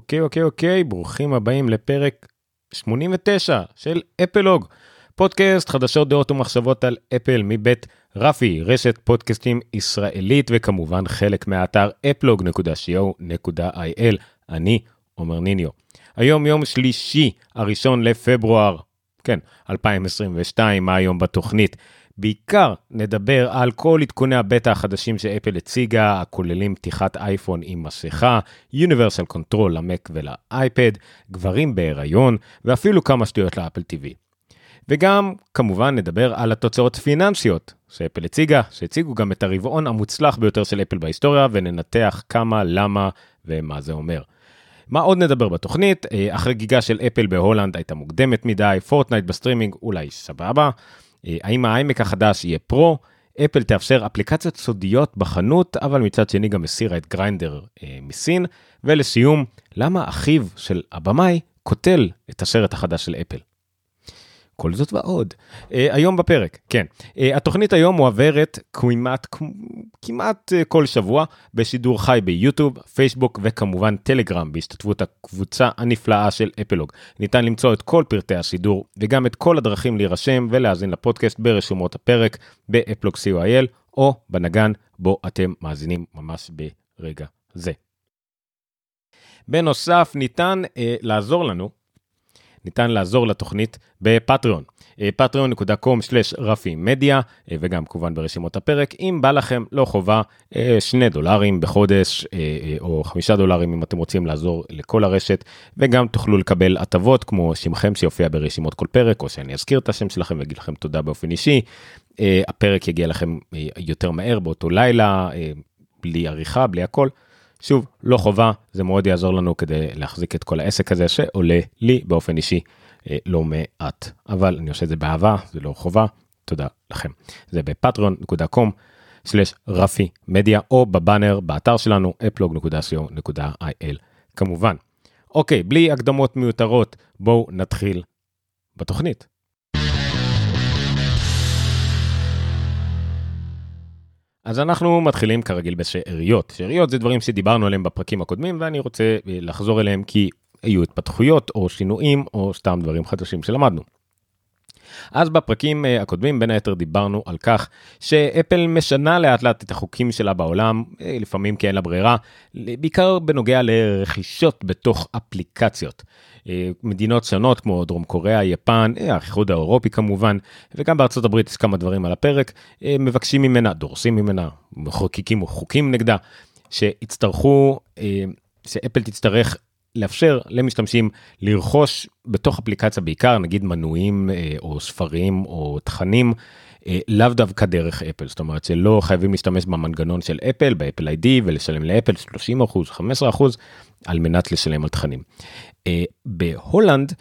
אוקיי, אוקיי, אוקיי, ברוכים הבאים לפרק 89 של אפלוג, פודקאסט חדשות דעות ומחשבות על אפל מבית רפי, רשת פודקאסטים ישראלית וכמובן חלק מהאתר אפלוג.co.il. אני עומר ניניו. היום יום שלישי, הראשון לפברואר, כן, 2022, מה היום בתוכנית? בעיקר נדבר על כל עדכוני הבטא החדשים שאפל הציגה, הכוללים פתיחת אייפון עם מסכה, Universal Control למק ולאייפד, גברים בהיריון, ואפילו כמה שטויות לאפל TV. וגם, כמובן, נדבר על התוצאות פיננסיות שאפל הציגה, שהציגו גם את הרבעון המוצלח ביותר של אפל בהיסטוריה, וננתח כמה, למה ומה זה אומר. מה עוד נדבר בתוכנית? אה, החגיגה של אפל בהולנד הייתה מוקדמת מדי, פורטנייט בסטרימינג אולי סבבה. אה, האם ה-iMac החדש יהיה Pro? אפל תאפשר אפליקציות סודיות בחנות, אבל מצד שני גם הסירה את Grindr אה, מסין. ולסיום, למה אחיו של הבמאי קוטל את השרט החדש של אפל? כל זאת ועוד. Uh, היום בפרק, כן. Uh, התוכנית היום מועברת כמעט, כמעט uh, כל שבוע בשידור חי ביוטיוב, פייסבוק וכמובן טלגרם בהשתתפות הקבוצה הנפלאה של אפלוג. ניתן למצוא את כל פרטי השידור וגם את כל הדרכים להירשם ולהאזין לפודקאסט ברשומות הפרק באפלוג co.il או בנגן בו אתם מאזינים ממש ברגע זה. בנוסף, ניתן uh, לעזור לנו ניתן לעזור לתוכנית בפטריון. patreon.com/רפי מדיה וגם כמובן ברשימות הפרק אם בא לכם לא חובה אה, שני דולרים בחודש אה, אה, או חמישה דולרים אם אתם רוצים לעזור לכל הרשת וגם תוכלו לקבל הטבות כמו שמכם שיופיע ברשימות כל פרק או שאני אזכיר את השם שלכם ואגיד לכם תודה באופן אישי. הפרק יגיע לכם יותר מהר באותו לילה בלי עריכה בלי הכל. שוב, לא חובה, זה מאוד יעזור לנו כדי להחזיק את כל העסק הזה שעולה לי באופן אישי אה, לא מעט. אבל אני עושה את זה באהבה, זה לא חובה, תודה לכם. זה בפטריון.com/רפי מדיה או בבאנר באתר שלנו אפלוג.co.il כמובן. אוקיי, בלי הקדמות מיותרות, בואו נתחיל בתוכנית. אז אנחנו מתחילים כרגיל בשאריות. שאריות זה דברים שדיברנו עליהם בפרקים הקודמים ואני רוצה אה, לחזור אליהם כי היו התפתחויות או שינויים או סתם דברים חדשים שלמדנו. אז בפרקים אה, הקודמים בין היתר דיברנו על כך שאפל משנה לאט לאט את החוקים שלה בעולם, אה, לפעמים כי אין לה ברירה, בעיקר בנוגע לרכישות בתוך אפליקציות. אה, מדינות שונות כמו דרום קוריאה, יפן, האיחוד האירופי כמובן, וגם בארצות הברית יש כמה דברים על הפרק, מבקשים ממנה, דורסים ממנה, מחוקקים חוקים נגדה, שיצטרכו, שאפל תצטרך לאפשר למשתמשים לרכוש בתוך אפליקציה בעיקר נגיד מנויים אה, או ספרים או תכנים אה, לאו דווקא דרך אפל זאת אומרת שלא חייבים להשתמש במנגנון של אפל באפל איי-די ולשלם לאפל 30 אחוז 15 אחוז על מנת לשלם על תכנים. אה, בהולנד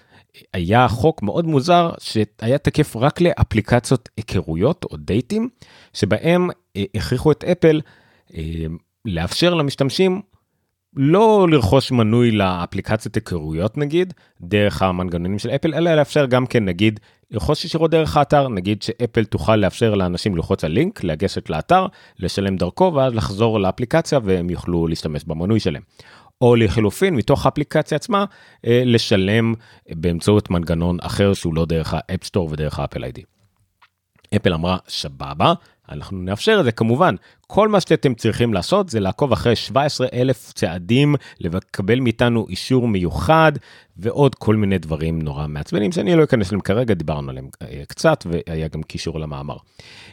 היה חוק מאוד מוזר שהיה תקף רק לאפליקציות היכרויות או דייטים שבהם הכריחו את אפל לאפשר למשתמשים לא לרכוש מנוי לאפליקציית היכרויות נגיד דרך המנגנונים של אפל אלא לאפשר גם כן נגיד לרכוש ישירות דרך האתר נגיד שאפל תוכל לאפשר לאנשים ללחוץ על לינק לגשת לאתר לשלם דרכו ואז לחזור לאפליקציה והם יוכלו להשתמש במנוי שלהם. או לחילופין מתוך האפליקציה עצמה אה, לשלם באמצעות מנגנון אחר שהוא לא דרך ה-App Store ודרך ה-Apple ID. אפל אמרה סבבה אנחנו נאפשר את זה כמובן כל מה שאתם צריכים לעשות זה לעקוב אחרי 17 אלף צעדים לקבל מאיתנו אישור מיוחד ועוד כל מיני דברים נורא מעצבנים שאני לא אכנס להם כרגע דיברנו עליהם אה, קצת והיה גם קישור למאמר.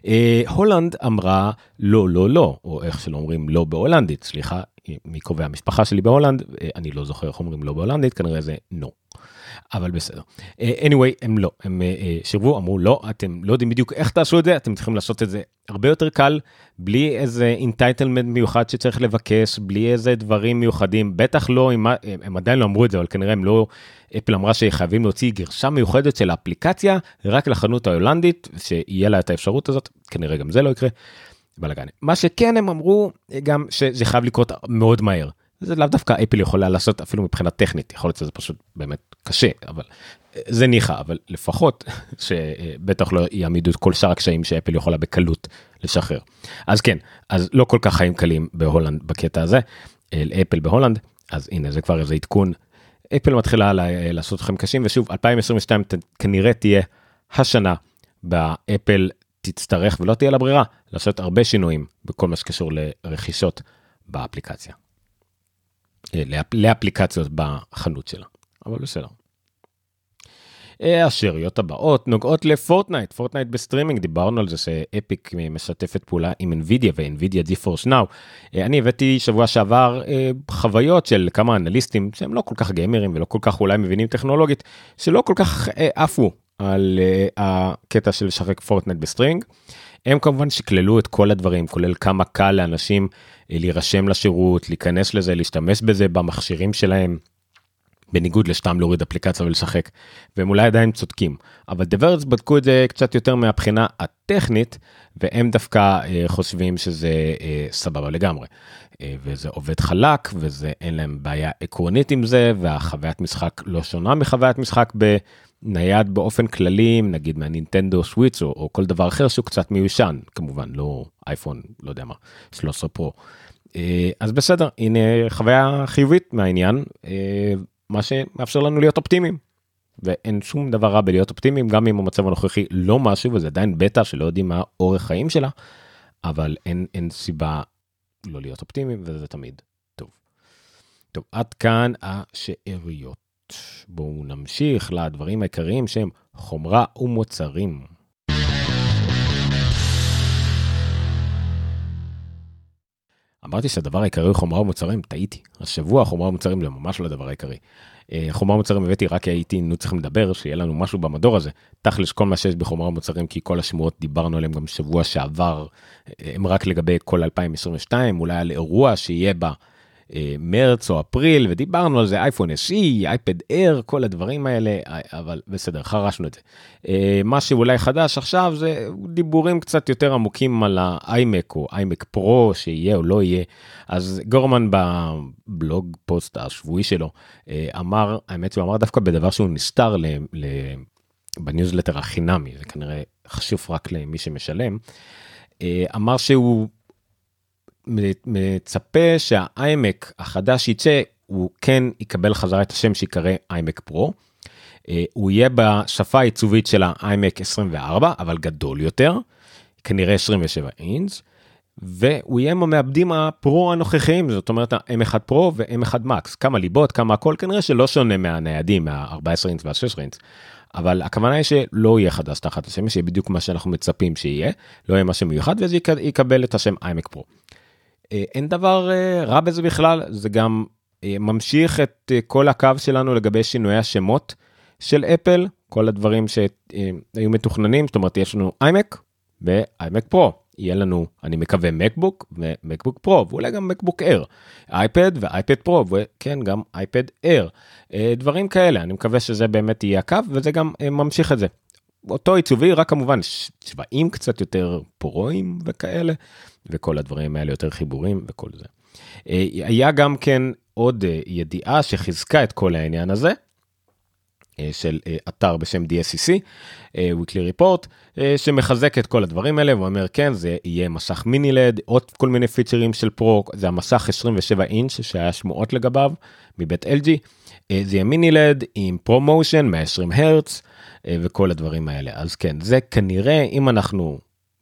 אה, הולנד אמרה לא לא לא או איך שלא אומרים לא בהולנדית סליחה מקרובי המשפחה שלי בהולנד אה, אני לא זוכר איך אומרים לא בהולנדית כנראה זה no. אבל בסדר. Uh, anyway, הם לא, הם uh, סירבו, אמרו לא, אתם לא יודעים בדיוק איך תעשו את זה, אתם צריכים לעשות את זה הרבה יותר קל, בלי איזה entitlement מיוחד שצריך לבקש, בלי איזה דברים מיוחדים, בטח לא, הם, הם עדיין לא אמרו את זה, אבל כנראה הם לא, אפל אמרה שחייבים להוציא גרסה מיוחדת של האפליקציה רק לחנות ההולנדית, שיהיה לה את האפשרות הזאת, כנראה גם זה לא יקרה. בלאגן. מה שכן הם אמרו גם שזה חייב לקרות מאוד מהר. זה לאו דווקא אפל יכולה לעשות אפילו מבחינה טכנית יכול להיות שזה פשוט באמת קשה אבל זה ניחא אבל לפחות שבטח לא יעמידו את כל שאר הקשיים שאפל יכולה בקלות לשחרר אז כן אז לא כל כך חיים קלים בהולנד בקטע הזה אפל בהולנד אז הנה זה כבר איזה עדכון. אפל מתחילה לעשות לכם קשיים ושוב 2022 כנראה תהיה השנה שאפל תצטרך ולא תהיה לה ברירה לעשות הרבה שינויים בכל מה שקשור לרכישות באפליקציה. אה, לאפליקציות בחנות שלה אבל בסדר. השאריות הבאות נוגעות לפורטנייט, פורטנייט בסטרימינג, דיברנו על זה ש-Epic משתפת פעולה עם NVIDIA ו-NVIDIA GeForce Now. אה, אני הבאתי שבוע שעבר אה, חוויות של כמה אנליסטים שהם לא כל כך גיימרים ולא כל כך אולי מבינים טכנולוגית, שלא כל כך אה, עפו על הקטע של לשחק פורטנייט בסטרימינג. הם כמובן שקללו את כל הדברים, כולל כמה קל לאנשים להירשם לשירות, להיכנס לזה, להשתמש בזה במכשירים שלהם. בניגוד לסתם להוריד אפליקציה ולשחק והם אולי עדיין צודקים אבל The Verge בדקו את זה קצת יותר מהבחינה הטכנית והם דווקא אה, חושבים שזה אה, סבבה לגמרי אה, וזה עובד חלק וזה אין להם בעיה עקרונית עם זה והחוויית משחק לא שונה מחוויית משחק בנייד באופן כללי נגיד מהנינטנדו סוויץ או, או כל דבר אחר שהוא קצת מיושן כמובן לא אייפון לא יודע מה 13 פרו. אה, אז בסדר הנה חוויה חיובית מהעניין. אה, מה שמאפשר לנו להיות אופטימיים. ואין שום דבר רע בלהיות אופטימיים גם אם המצב הנוכחי לא משהו וזה עדיין בטא שלא יודעים מה אורך חיים שלה אבל אין אין סיבה לא להיות אופטימיים וזה תמיד טוב. טוב עד כאן השאריות. בואו נמשיך לדברים העיקריים שהם חומרה ומוצרים. אמרתי שהדבר העיקרי הוא חומרה ומוצרים, טעיתי. השבוע חומרה ומוצרים זה ממש לא הדבר העיקרי. אה, חומרה ומוצרים הבאתי רק כי היינו צריכים לדבר, שיהיה לנו משהו במדור הזה. תכלס כל מה שיש בחומרה ומוצרים, כי כל השמועות דיברנו עליהם גם שבוע שעבר, אה, הם רק לגבי כל 2022, אולי על אירוע שיהיה בה. אה, מרץ או אפריל ודיברנו על זה אייפון SE, אייפד אייר, כל הדברים האלה, אה, אבל בסדר, חרשנו את זה. אה, מה שאולי חדש עכשיו זה דיבורים קצת יותר עמוקים על האיימק או איימק פרו שיהיה או לא יהיה. אז גורמן בבלוג פוסט השבועי שלו אמר, האמת שהוא אמר דווקא בדבר שהוא נסתר ל, ל, בניוזלטר החינמי, זה כנראה חשוף רק למי שמשלם. אמר שהוא מצפה שה-iMac החדש יצא, הוא כן יקבל חזרה את השם שיקרא iMac Pro. אה, הוא יהיה בשפה העיצובית של ה-iMac 24, אבל גדול יותר, כנראה 27 אינץ, והוא יהיה עם המעבדים ה-Pro הנוכחיים, זאת אומרת ה-M1 Pro ו-M1 Max, כמה ליבות, כמה הכל, כנראה שלא שונה מהניידים, מה-14 אינץ וה-16 אינץ. אבל הכוונה היא שלא יהיה חדש תחת השם, שיהיה בדיוק מה שאנחנו מצפים שיהיה, לא יהיה משהו מיוחד, וזה יקבל את השם איימק פרו. אה, אין דבר אה, רע בזה בכלל, זה גם אה, ממשיך את כל הקו שלנו לגבי שינויי השמות של אפל, כל הדברים שהיו מתוכננים, זאת אומרת יש לנו iMac ו-iMac Pro, יהיה לנו, אני מקווה, מקבוק ומקבוק פרו, ואולי גם מקבוק אייר, אייפד ואייפד פרו, וכן, גם אייפד אייר, דברים כאלה, אני מקווה שזה באמת יהיה הקו, וזה גם ממשיך את זה. אותו עיצובי, רק כמובן צבעים קצת יותר פורואים וכאלה, וכל הדברים האלה יותר חיבורים וכל זה. אה, היה גם כן עוד אה, ידיעה שחיזקה את כל העניין הזה. אה, של אתר בשם DSCC, Weekly Report, שמחזק את כל הדברים האלה ואומר כן זה יהיה מסך מיני לד, עוד כל מיני פיצ'רים של פרו, זה המסך 27 אינץ' שהיה שמועות לגביו מבית LG, זה יהיה mini LED עם ProMotion 120 הרץ וכל הדברים האלה, אז כן זה כנראה אם אנחנו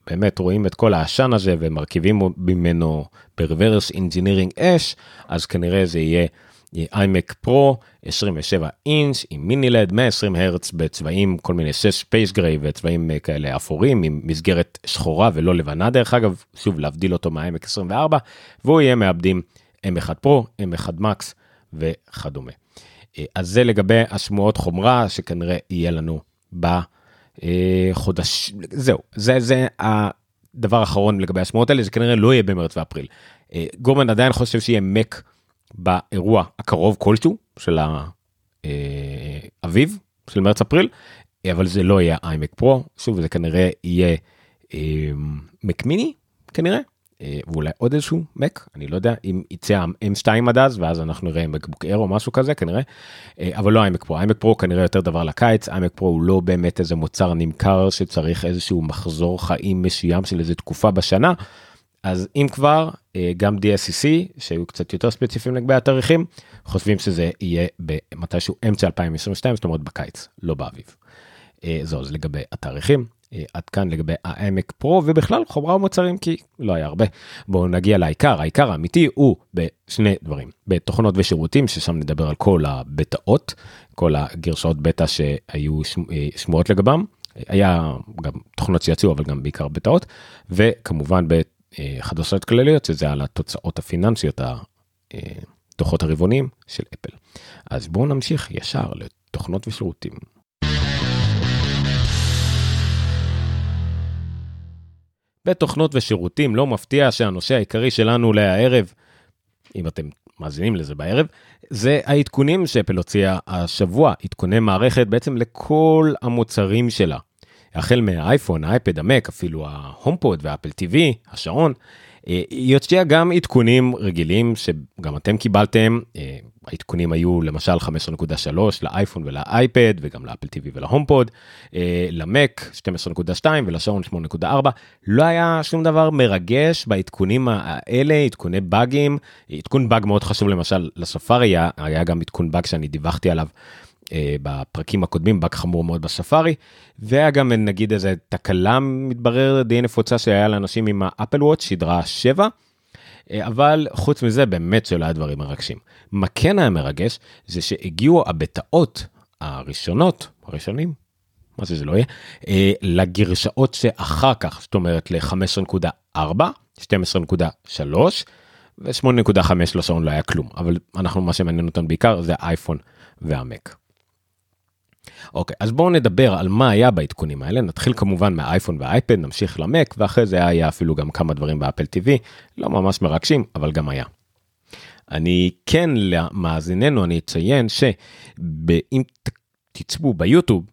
באמת רואים את כל העשן הזה ומרכיבים ממנו ברוורס אינג'ינירינג אש, אז כנראה זה יהיה iMac Pro 27 אינץ' עם mini LED 120 הרץ בצבעים כל מיני 6 space gray וצבעים אה, כאלה אפורים עם מסגרת שחורה ולא לבנה דרך אגב, שוב להבדיל אותו מה-iMac 24, והוא יהיה מעבדים M1 פרו, M1 מקס וכדומה. אה, אז זה לגבי השמועות חומרה שכנראה יהיה לנו ב... אה, חודש, זהו, זה, זה הדבר האחרון לגבי השמועות האלה, זה כנראה לא יהיה במרץ ואפריל. אה, גורמן עדיין חושב שיהיה מק באירוע הקרוב כלשהו של האביב של מרץ אפריל, אבל זה לא יהיה איימק פרו, שוב זה כנראה יהיה מק מיני כנראה, אה, ואולי עוד איזשהו מק אני לא יודע אם יצא m2 עד אז ואז אנחנו נראה מקבוק אר או משהו כזה כנראה אה, אבל לא איימק פרו איימק פרו כנראה יותר דבר לקיץ איימק פרו הוא לא באמת איזה מוצר נמכר שצריך איזשהו מחזור חיים מסוים של איזה תקופה בשנה אז אם כבר גם DSCC, שהיו קצת יותר ספציפיים לגבי התאריכים, חושבים שזה יהיה במתישהו אמצע 2022, זאת אומרת בקיץ, לא באביב. זהו, אז לגבי התאריכים. עד כאן לגבי העמק פרו ובכלל חומרה ומוצרים כי לא היה הרבה. בואו נגיע לעיקר, העיקר האמיתי הוא בשני דברים, בתוכנות ושירותים ששם נדבר על כל הבטאות, כל הגרשאות בטא שהיו שמועות לגבם, היה גם תוכנות שיצאו אבל גם בעיקר בטאות, וכמובן בחדשות כלליות שזה על התוצאות הפיננסיות, הדוחות הרבעוניים של אפל. אז בואו נמשיך ישר לתוכנות ושירותים. בתוכנות ושירותים לא מפתיע שהנושא העיקרי שלנו לערב, אם אתם מאזינים לזה בערב, זה העדכונים שאפל הוציאה השבוע, עדכוני מערכת בעצם לכל המוצרים שלה. החל מהאייפון, האייפד, המק, אפילו ההומפוד והאפל TV, השעון, היא הוציאה גם עדכונים רגילים שגם אתם קיבלתם, אה, העדכונים היו למשל 5.3 לאייפון ולאייפד וגם לאפל TV ולהומפוד, אה, למק 12.2 ולשעון 8.4, לא היה שום דבר מרגש בעדכונים האלה, עדכוני באגים, עדכון באג מאוד חשוב למשל לספארי, היה גם עדכון באג שאני דיווחתי עליו. בפרקים הקודמים באג חמור מאוד בספארי והיה גם נגיד איזה תקלה מתברר די נפוצה שהיה לאנשים עם האפל וואט שדרה 7 אבל חוץ מזה באמת שלא היה דברים מרגשים. מה כן היה מרגש זה שהגיעו הבטאות הראשונות הראשונים מה שזה לא יהיה לגרשאות שאחר כך זאת אומרת ל-5.4 12.3 ו-8.5 לשעון לא היה כלום אבל אנחנו מה שמעניין אותנו בעיקר זה האייפון והמק. אוקיי, אז בואו נדבר על מה היה בעדכונים האלה, נתחיל כמובן מהאייפון והאייפד, נמשיך למק, ואחרי זה היה אפילו גם כמה דברים באפל TV, לא ממש מרגשים, אבל גם היה. אני כן למאזיננו אני אציין שאם תצפו ביוטיוב,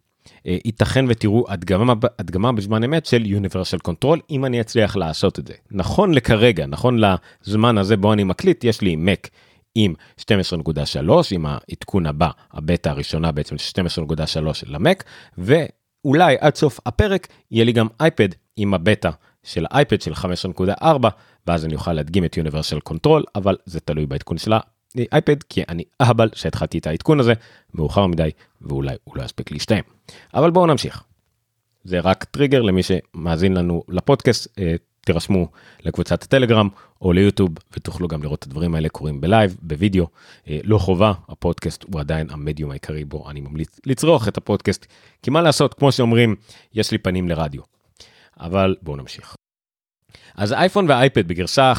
אה, ייתכן ותראו הדגמה, הדגמה בזמן אמת של Universal Control אם אני אצליח לעשות את זה. נכון לכרגע, נכון לזמן הזה בו אני מקליט, יש לי Mac עם 12.3 עם העדכון הבא הבטא הראשונה בעצם 12.3 למק ואולי עד סוף הפרק יהיה לי גם אייפד עם הבטא של האייפד של 5.4 ואז אני אוכל להדגים את Universal Control אבל זה תלוי בעדכון של האייפד כי אני אהבל שהתחלתי את העדכון הזה מאוחר מדי ואולי הוא לא יספיק להסתיים אבל בואו נמשיך. זה רק טריגר למי שמאזין לנו לפודקאסט אה, תירשמו לקבוצת הטלגרם או ליוטיוב ותוכלו גם לראות את הדברים האלה קורים ב-live, בווידאו. אה, לא חובה, הפודקאסט הוא עדיין המדיום העיקרי בו אני ממליץ לצרוך את הפודקאסט, כי מה לעשות, כמו שאומרים, יש לי פנים לרדיו. אבל בואו נמשיך. אז האייפון והאייפד בגרסה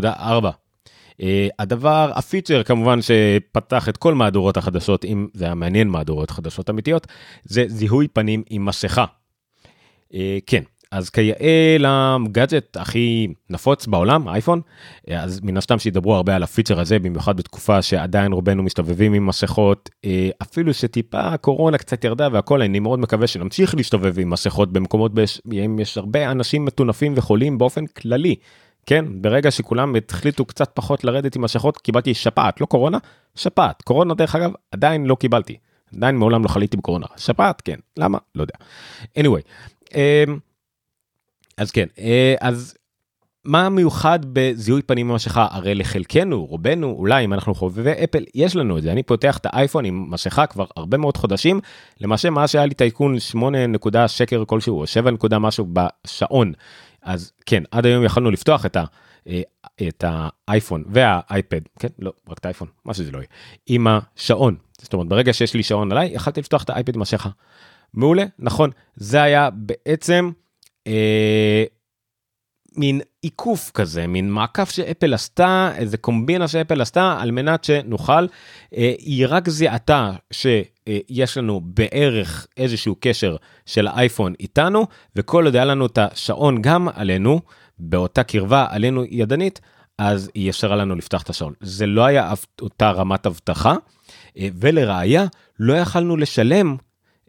15.4. Uh, הדבר, הפיצ'ר כמובן שפתח את כל מהדורות החדשות, אם זה היה מעניין מהדורות חדשות אמיתיות, זה זיהוי פנים עם מסכה. Uh, כן, אז כיאה לגאדג'ט הכי נפוץ בעולם, אייפון, אז מן הסתם שידברו הרבה על הפיצ'ר הזה, במיוחד בתקופה שעדיין רובנו מסתובבים עם מסכות, אה, אפילו שטיפה הקורונה קצת ירדה והכל, אני מאוד מקווה שנמשיך להסתובב עם מסכות במקומות, אם יש הרבה אנשים מטונפים וחולים באופן כללי. כן, ברגע שכולם החליטו קצת פחות לרדת עם מסכות, קיבלתי שפעת, לא קורונה, שפעת. קורונה דרך אגב, עדיין לא קיבלתי. עדיין מעולם לא חליתי בקורונה. שפעת, כן. למה? לא יודע. anyway. אמ, אז כן, אה, אז מה מיוחד בזיהוי פנים ממסכה? הרי לחלקנו, רובנו, אולי אם אנחנו חובבי אפל, יש לנו את זה. אני פותח את האייפון עם מסכה כבר הרבה מאוד חודשים, למעשה מה שהיה לי העדכון 8 נקודה שקר כלשהו, או 7 נקודה משהו בשעון. אז כן, עד היום יכולנו לפתוח את ה... אה, את האייפון והאייפד, כן, לא, רק את האייפון, מה שזה לא יהיה, עם השעון. זאת אומרת, ברגע שיש לי שעון עליי, יכלתי לפתוח את האייפד עם מסכה. מעולה, נכון, זה היה בעצם אה, מין עיקוף כזה, מין מעקף שאפל עשתה, איזה קומבינה שאפל עשתה על מנת שנוכל, אה, היא רק זיהתה שיש לנו בערך איזשהו קשר של האייפון איתנו, וכל עוד היה לנו את השעון גם עלינו, באותה קרבה עלינו ידנית, אז היא אפשרה לנו לפתוח את השעון. זה לא היה אותה רמת אבטחה, אה, ולראיה, לא יכלנו לשלם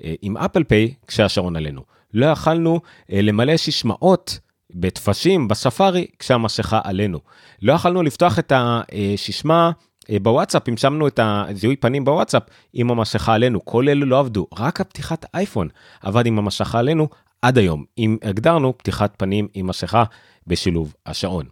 אה, עם אפל פיי כשהשעון עלינו. לא יכלנו אה, למלא שישמעות בטפסים בספארי כשהמסכה עלינו. לא יכלנו לפתוח את השישמה אה, בוואטסאפ, אם שמנו את הזיהוי פנים בוואטסאפ עם המסכה עלינו. כל אלו לא עבדו, רק הפתיחת אייפון עבד עם המסכה עלינו עד היום, אם הגדרנו פתיחת פנים עם מסכה בשילוב השעון.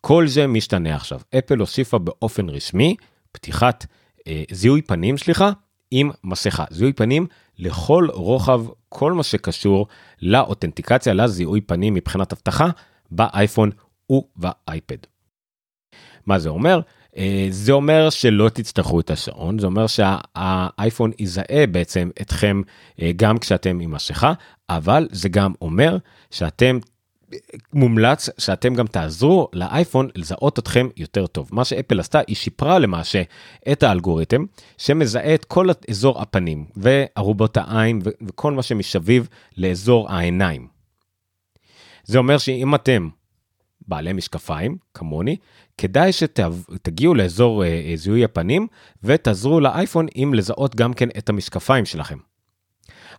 כל זה משתנה עכשיו. אפל הוסיפה באופן רשמי פתיחת אה, זיהוי פנים, סליחה, עם מסכה. זיהוי פנים לכל רוחב כל מה שקשור לאותנטיקציה, לזיהוי פנים מבחינת אבטחה באייפון ובאייפד. מה זה אומר? אה, זה אומר שלא תצטרכו את השעון, זה אומר שהאייפון יזהה בעצם אתכם אה, גם כשאתם עם מסכה, אבל זה גם אומר שאתם מומלץ שאתם גם תעזרו לאייפון לזהות אתכם יותר טוב. מה שאפל עשתה, היא שיפרה למעשה את האלגוריתם שמזהה את כל אזור הפנים וערובות העין וכל מה שמשביב לאזור העיניים. זה אומר שאם אתם בעלי משקפיים, כמוני, כדאי שתגיעו לאזור אה, אה, זיהוי הפנים ותעזרו לאייפון עם לזהות גם כן את המשקפיים שלכם.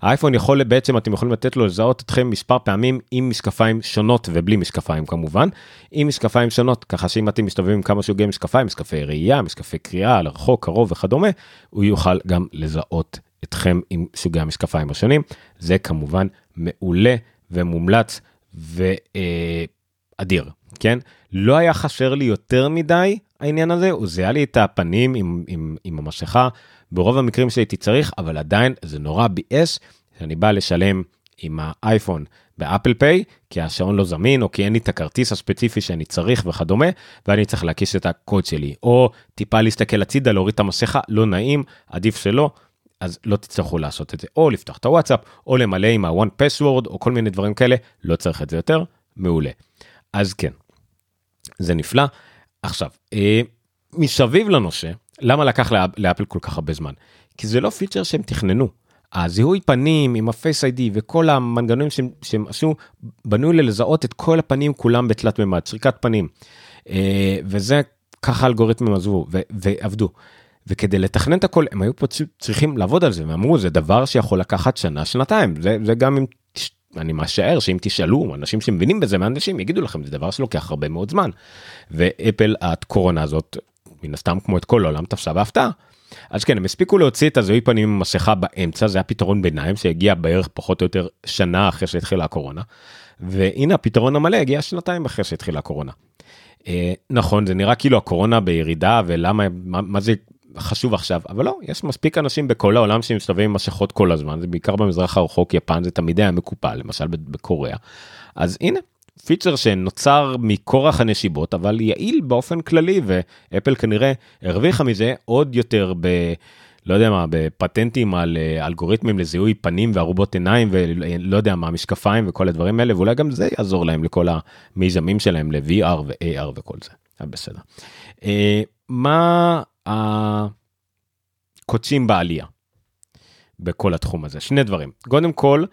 האייפון יכול בעצם אתם יכולים לתת לו לזהות אתכם מספר פעמים עם משקפיים שונות ובלי משקפיים כמובן. עם משקפיים שונות ככה שאם אתם מסתובבים עם כמה סוגי משקפיים משקפי ראייה משקפי קריאה לרחוק קרוב וכדומה הוא יוכל גם לזהות אתכם עם סוגי המשקפיים השונים. זה כמובן מעולה ומומלץ ואדיר כן? לא היה חסר לי יותר מדי העניין הזה הוא זיהה לי את הפנים עם, עם, עם המסכה ברוב המקרים שהייתי צריך, אבל עדיין זה נורא ביאס שאני בא לשלם עם האייפון באפל פיי, כי השעון לא זמין, או כי אין לי את הכרטיס הספציפי שאני צריך וכדומה, ואני צריך להקיש את הקוד שלי, או טיפה להסתכל הצידה, להוריד את המסכה, לא נעים, עדיף שלא, אז לא תצטרכו לעשות את זה, או לפתוח את הוואטסאפ, או למלא עם ה-one password, או כל מיני דברים כאלה, לא צריך את זה יותר, מעולה. אז כן, זה נפלא. עכשיו, אה, מסביב לנושא, למה לקח לאפל כל כך הרבה זמן? כי זה לא פיצ'ר שהם תכננו. הזיהוי פנים עם הפייס איי-די וכל המנגנונים שהם, שהם עשו, בנו ללזהות את כל הפנים כולם בתלת מימד, שריקת פנים. אה, וזה ככה האלגוריתמים עזבו ועבדו. וכדי לתכנן את הכל הם היו פה צריכים לעבוד על זה ואמרו זה דבר שיכול לקחת שנה שנתיים זה, זה גם אם אני משער שאם תשאלו אנשים שמבינים בזה מהאנשים יגידו לכם זה דבר שלוקח הרבה מאוד זמן. ואפל הקורונה הזאת מן הסתם כמו את כל העולם תפסה בהפתעה. אז כן הם הספיקו להוציא את הזיהוי פנים עם מסכה באמצע זה הפתרון ביניים שהגיע בערך פחות או יותר שנה אחרי שהתחילה הקורונה. והנה הפתרון המלא הגיע שנתיים אחרי שהתחילה הקורונה. אה, נכון זה נראה כאילו הקורונה בירידה ולמה מה, מה זה חשוב עכשיו אבל לא יש מספיק אנשים בכל העולם שמסתובבים עם מסכות כל הזמן זה בעיקר במזרח הרחוק יפן זה תמיד היה מקופל למשל בקוריאה אז הנה פיצ'ר שנוצר מכורח הנשיבות אבל יעיל באופן כללי ואפל כנראה הרוויחה מזה עוד יותר ב... לא יודע מה בפטנטים על אה, אלגוריתמים לזיהוי פנים וערובות עיניים ולא יודע מה משקפיים וכל הדברים האלה ואולי גם זה יעזור להם לכל המיזמים שלהם ל-VR ו-AR וכל זה. בסדר. אה, מה הקודשים בעלייה בכל התחום הזה שני דברים קודם כל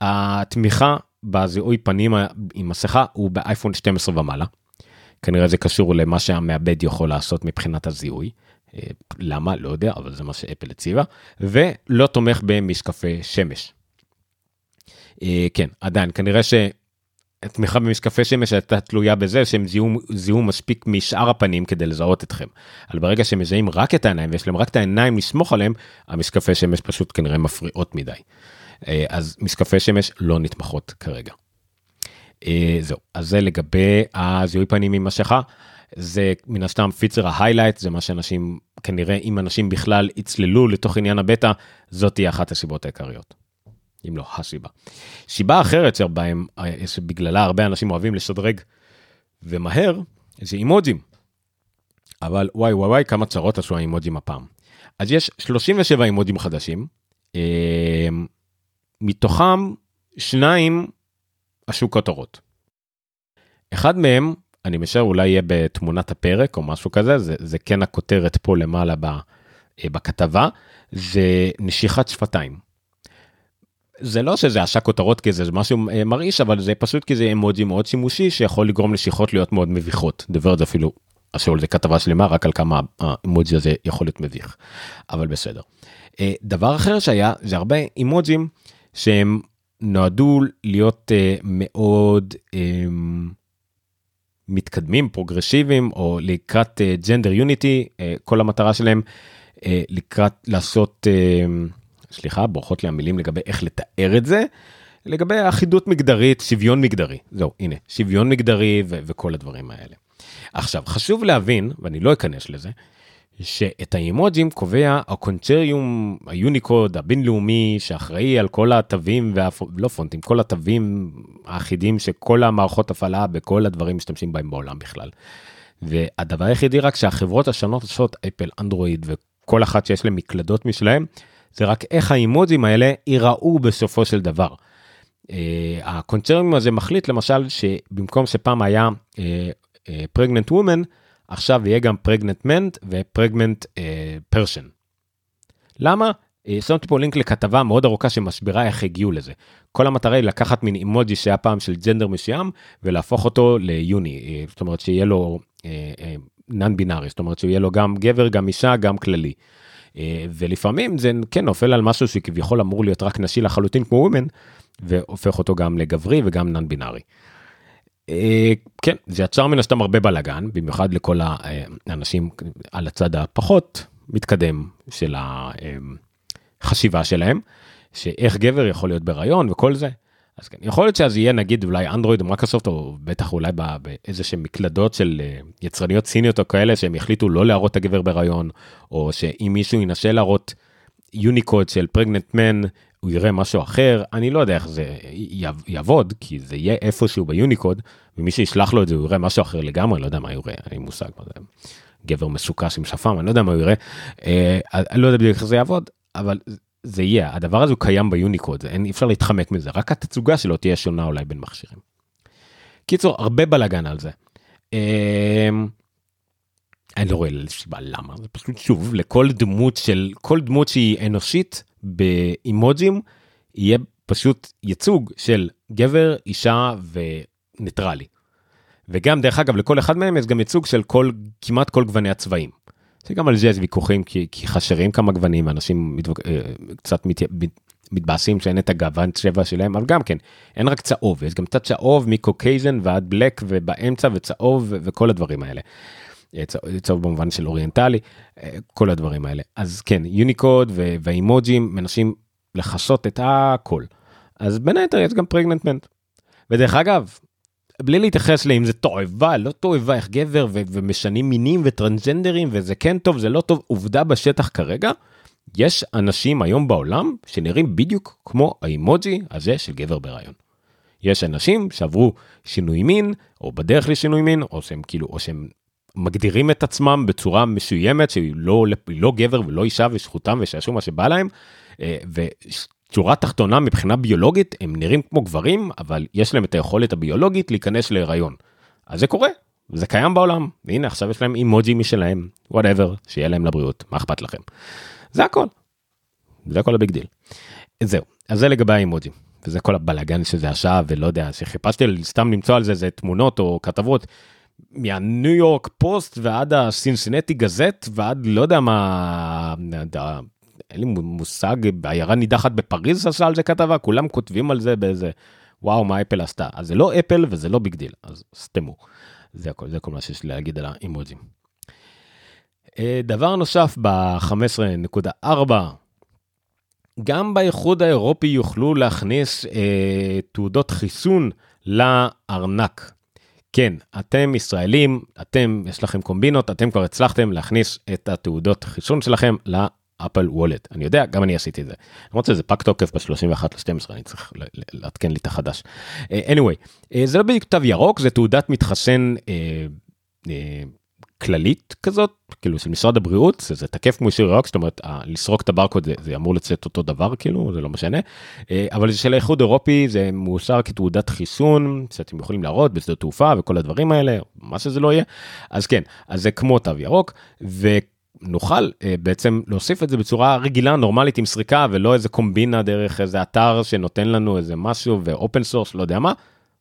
התמיכה בזיהוי פנים עם מסכה הוא באייפון 12 ומעלה. כנראה זה קשור למה שהמעבד יכול לעשות מבחינת הזיהוי. אה, למה לא יודע אבל זה מה שאפל הציבה ולא תומך במשקפי שמש. אה, כן עדיין כנראה שהתמיכה במשקפי שמש הייתה תלויה בזה שהם זיהו, זיהו מספיק משאר הפנים כדי לזהות אתכם. אבל ברגע שהם מזהים רק את העיניים ויש להם רק את העיניים לסמוך עליהם המשקפי שמש פשוט כנראה מפריעות מדי. אה, אז משקפי שמש לא נתמכות כרגע. אה, זהו, אז זה לגבי הזיהוי פנים עם מסכה. זה מן הסתם פיצר ההיילייט זה מה שאנשים כנראה אם אנשים בכלל יצללו לתוך עניין הבטא זאת תהיה אחת הסיבות העיקריות. אם לא הסיבה. סיבה אחרת שבהם אה, שבגללה הרבה אנשים אוהבים לשדרג ומהר זה אימוג'ים. אבל וואי וואי וואי כמה צרות עשו האימוג'ים הפעם. אז יש 37 אימוג'ים חדשים. מתוכם שניים עשו כותרות. אחד מהם, אני משער אולי יהיה בתמונת הפרק או משהו כזה, זה, זה כן הכותרת פה למעלה ב, אה, בכתבה, זה נשיכת שפתיים. זה לא שזה עשה כותרות כי זה משהו אה, מרעיש אבל זה פשוט כי זה אמוג'י מאוד שימושי שיכול לגרום לשיחות להיות מאוד מביכות. דבר זה אפילו עשו על זה כתבה שלמה רק על כמה האמוג'י הזה יכול להיות מביך. אבל בסדר. אה, דבר אחר שהיה זה הרבה אמוג'ים שהם נועדו להיות uh, מאוד um, מתקדמים פרוגרסיביים או לקראת ג'נדר uh, יוניטי uh, כל המטרה שלהם uh, לקראת לעשות uh, סליחה ברכות לי המילים לגבי איך לתאר את זה לגבי אחידות מגדרית שוויון מגדרי זהו הנה שוויון מגדרי וכל הדברים האלה. עכשיו, חשוב להבין, ואני לא אכנס לזה, שאת האימוג'ים קובע הקונצ'ריום, היוניקוד הבינלאומי שאחראי על כל התווים, לא פונטים, כל התווים האחידים שכל המערכות הפעלה בכל הדברים משתמשים בהם בעולם בכלל. והדבר היחידי רק שהחברות השונות עושות אפל, אנדרואיד וכל אחת שיש להם מקלדות משלהם, זה רק איך האימוג'ים האלה ייראו בסופו של דבר. אה, הקונצרנים הזה מחליט למשל שבמקום שפעם היה פרגננט uh, וומן, עכשיו יהיה גם פרגננט מנט ופרגננט פרשן. למה? Uh, שמתי פה לינק לכתבה מאוד ארוכה שמסבירה איך הגיעו לזה. כל המטרה היא לקחת מין אימוג'י שהיה פעם של ג'נדר מסוים ולהפוך אותו ליוני, uh, זאת אומרת שיהיה לו נאן בינארי, זאת אומרת שיהיה לו גם גבר, גם אישה, גם כללי. ולפעמים זה כן נופל על משהו שכביכול אמור להיות רק נשי לחלוטין כמו וומן, והופך אותו גם לגברי וגם נאן בינארי. אה, כן, זה יצר מן הסתם הרבה בלאגן, במיוחד לכל האנשים על הצד הפחות מתקדם של החשיבה שלהם, שאיך גבר יכול להיות בהיריון וכל זה. אז כן, יכול להיות שאז יהיה נגיד אולי אנדרואיד או מקרוסופט או בטח אולי באיזה שהם מקלדות של אה, יצרניות סיניות או כאלה שהם יחליטו לא להראות את הגבר בהיריון, או שאם מישהו ינסה להראות יוניקוד של פרגנט מן הוא יראה משהו אחר, אני לא יודע איך זה יעבוד, כי זה יהיה איפשהו ביוניקוד, ומי שישלח לו את זה הוא יראה משהו אחר לגמרי, לא יודע מה יראה, אין לי מושג מה זה, גבר מסוכש עם שפם, אני לא יודע מה הוא יראה, אה, אני לא יודע בדיוק איך זה יעבוד, אבל זה יהיה, הדבר הזה הוא קיים ביוניקוד, אין, אי אפשר להתחמק מזה, רק התצוגה שלו תהיה שונה אולי בין מכשירים. קיצור, הרבה בלאגן על זה. אה, אני לא רואה סיבה למה, זה פשוט שוב, לכל דמות של, כל דמות שהיא אנושית, באימוג'ים יהיה פשוט ייצוג של גבר, אישה וניטרלי. וגם דרך אגב לכל אחד מהם יש גם ייצוג של כל כמעט כל גווני הצבעים. שגם על זה יש ויכוחים כי, כי חשרים כמה גוונים אנשים מתווק... אה, קצת מת... מתבאסים שאין את הגוון צבע שלהם אבל גם כן אין רק צהוב יש גם קצת צהוב מקוקייזן ועד בלק ובאמצע וצהוב וכל הדברים האלה. צהוב במובן של אוריינטלי, אה, כל הדברים האלה. אז כן, יוניקוד והאימוג'ים מנסים לכסות את הכל. אז בין היתר יש גם פרגננט מנט. ודרך אגב, בלי להתייחס לאם זה תועבה, לא תועבה, איך גבר ו- ומשנים מינים וטרנסג'נדרים וזה כן טוב, זה לא טוב, עובדה בשטח כרגע, יש אנשים היום בעולם שנראים בדיוק כמו האימוג'י הזה של גבר בהיריון. יש אנשים שעברו שינוי מין, או בדרך לשינוי מין, או שהם כאילו, או שהם מגדירים את עצמם בצורה מסוימת שהיא לא, לא גבר ולא אישה וזכותם ושיעשו מה שבא להם. אה, ושורה תחתונה מבחינה ביולוגית הם נראים כמו גברים אבל יש להם את היכולת הביולוגית להיכנס להיריון. אז זה קורה זה קיים בעולם והנה עכשיו יש להם אימוג'י משלהם whatever שיהיה להם לבריאות מה אכפת לכם. זה הכל. זה הכל הביג דיל. זהו אז זה לגבי האימוג'י. וזה כל הבלאגן שזה עשה ולא יודע שחיפשתי סתם למצוא על זה זה תמונות או כתבות מהניו יורק פוסט ועד הסינסינטי גזט ועד לא יודע מה, אין לי מושג, עיירה נידחת בפריז עשה על זה כתבה, כולם כותבים על זה באיזה וואו מה אפל עשתה. אז זה לא אפל וזה לא big deal, אז סתמו. זה הכל, זה כל מה שיש לי להגיד על האימוג'ים. אה, דבר נוסף ב-15.4, גם באיחוד האירופי יוכלו להכניס אה, תעודות חיסון לארנק. כן, אתם ישראלים, אתם, יש לכם קומבינות, אתם כבר הצלחתם להכניס את התעודות חיסון שלכם ל-Apple Wallet. אני יודע, גם אני עשיתי את זה. למרות שזה פג תוקף ב-31 ל-12, אני צריך לעדכן לי את החדש. Uh, anyway, uh, זה לא בדיוק תו ירוק, זה תעודת מתחסן uh, כללית כזאת כאילו של משרד הבריאות זה, זה תקף כמו אישור ירוק זאת אומרת לסרוק את הברקוד זה, זה אמור לצאת אותו דבר כאילו זה לא משנה אה, אבל זה של האיחוד אירופי זה מאושר כתעודת חיסון שאתם יכולים להראות בשדה תעופה וכל הדברים האלה מה שזה לא יהיה אז כן אז זה כמו תו ירוק. ונוכל אה, בעצם להוסיף את זה בצורה רגילה נורמלית עם סריקה ולא איזה קומבינה דרך איזה אתר שנותן לנו איזה משהו ו open source לא יודע מה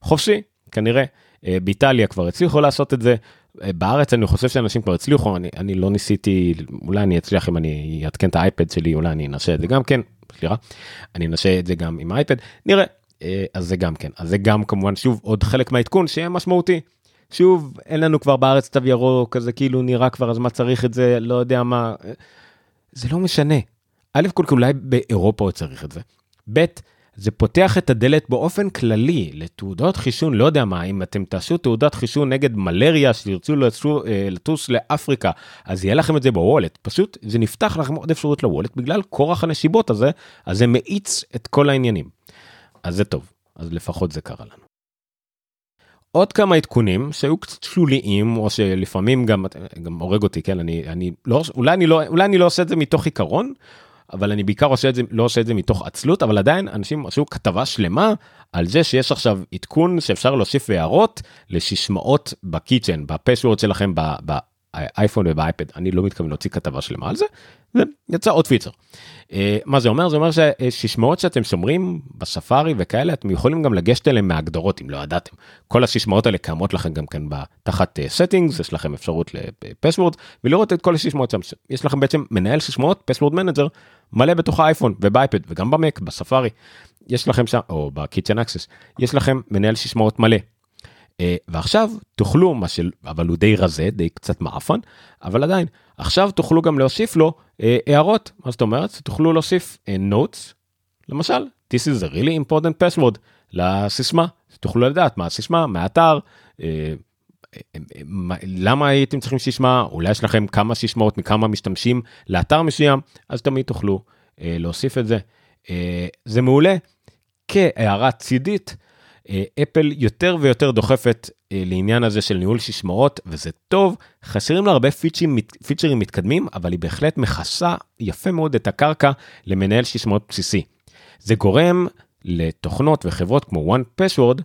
חופשי כנראה אה, באיטליה כבר הצליחו לעשות את זה בארץ אני חושב שאנשים כבר הצליחו אני אני לא ניסיתי אולי אני אצליח אם אני אעדכן את האייפד שלי אולי אני אנסה את זה גם כן סליחה אני אנסה את זה גם עם האייפד נראה אה, אז זה גם כן אז זה גם כמובן שוב עוד חלק מהעדכון שיהיה משמעותי. שוב אין לנו כבר בארץ תו ירוק כזה כאילו נראה כבר אז מה צריך את זה לא יודע מה זה לא משנה. א' כל אולי באירופה עוד צריך את זה. ב' זה פותח את הדלת באופן כללי לתעודות חישון, לא יודע מה, אם אתם תעשו תעודת חישון נגד מלריה, שתרצו לטוס, אה, לטוס לאפריקה, אז יהיה לכם את זה בוולט. פשוט זה נפתח לכם עוד אפשרות לוולט בגלל כורח הנשיבות הזה, אז זה מאיץ את כל העניינים. אז זה טוב, אז לפחות זה קרה לנו. עוד כמה עדכונים שהיו קצת שוליים או שלפעמים גם גם הורג אותי כן אני אני לא אולי אני לא אולי אני לא עושה את זה מתוך עיקרון אבל אני בעיקר עושה את זה לא עושה את זה מתוך עצלות אבל עדיין אנשים עשו כתבה שלמה על זה שיש עכשיו עדכון שאפשר להוסיף הערות לשישמעות בקיצ'ן בפסוורד שלכם באייפון ובאייפד אני לא מתכוון להוציא כתבה שלמה על זה. יצא עוד פיצ'ר. אה, מה זה אומר? זה אומר שסיסמאות שאתם שומרים בספארי וכאלה אתם יכולים גם לגשת אליהם מהגדרות אם לא ידעתם. כל הסיסמאות האלה קיימות לכם גם כן תחת settings יש לכם אפשרות ל password ולראות את כל הסיסמאות שם יש לכם בעצם מנהל סיסמאות password manager מלא בתוך האייפון ובאייפד וגם במק בספארי יש לכם שם או ב Keychain Access יש לכם מנהל סיסמאות מלא. אה, ועכשיו תוכלו מה של אבל הוא די רזה די קצת מעפן אבל עדיין עכשיו תוכלו גם להוסיף לו uh, הערות מה זאת אומרת תוכלו להוסיף uh, notes למשל this is a really important password לסיסמה תוכלו לדעת מה הסיסמה מהאתר. למה הייתם צריכים סיסמה אולי יש לכם כמה סיסמאות מכמה משתמשים לאתר מסוים אז תמיד תוכלו uh, להוסיף את זה. Uh, זה מעולה כהערה צידית. אפל יותר ויותר דוחפת לעניין הזה של ניהול שישמעות וזה טוב חסרים לה הרבה פיצ'רים, פיצ'רים מתקדמים אבל היא בהחלט מכסה יפה מאוד את הקרקע למנהל סיסמאות בסיסי. זה גורם לתוכנות וחברות כמו 1Password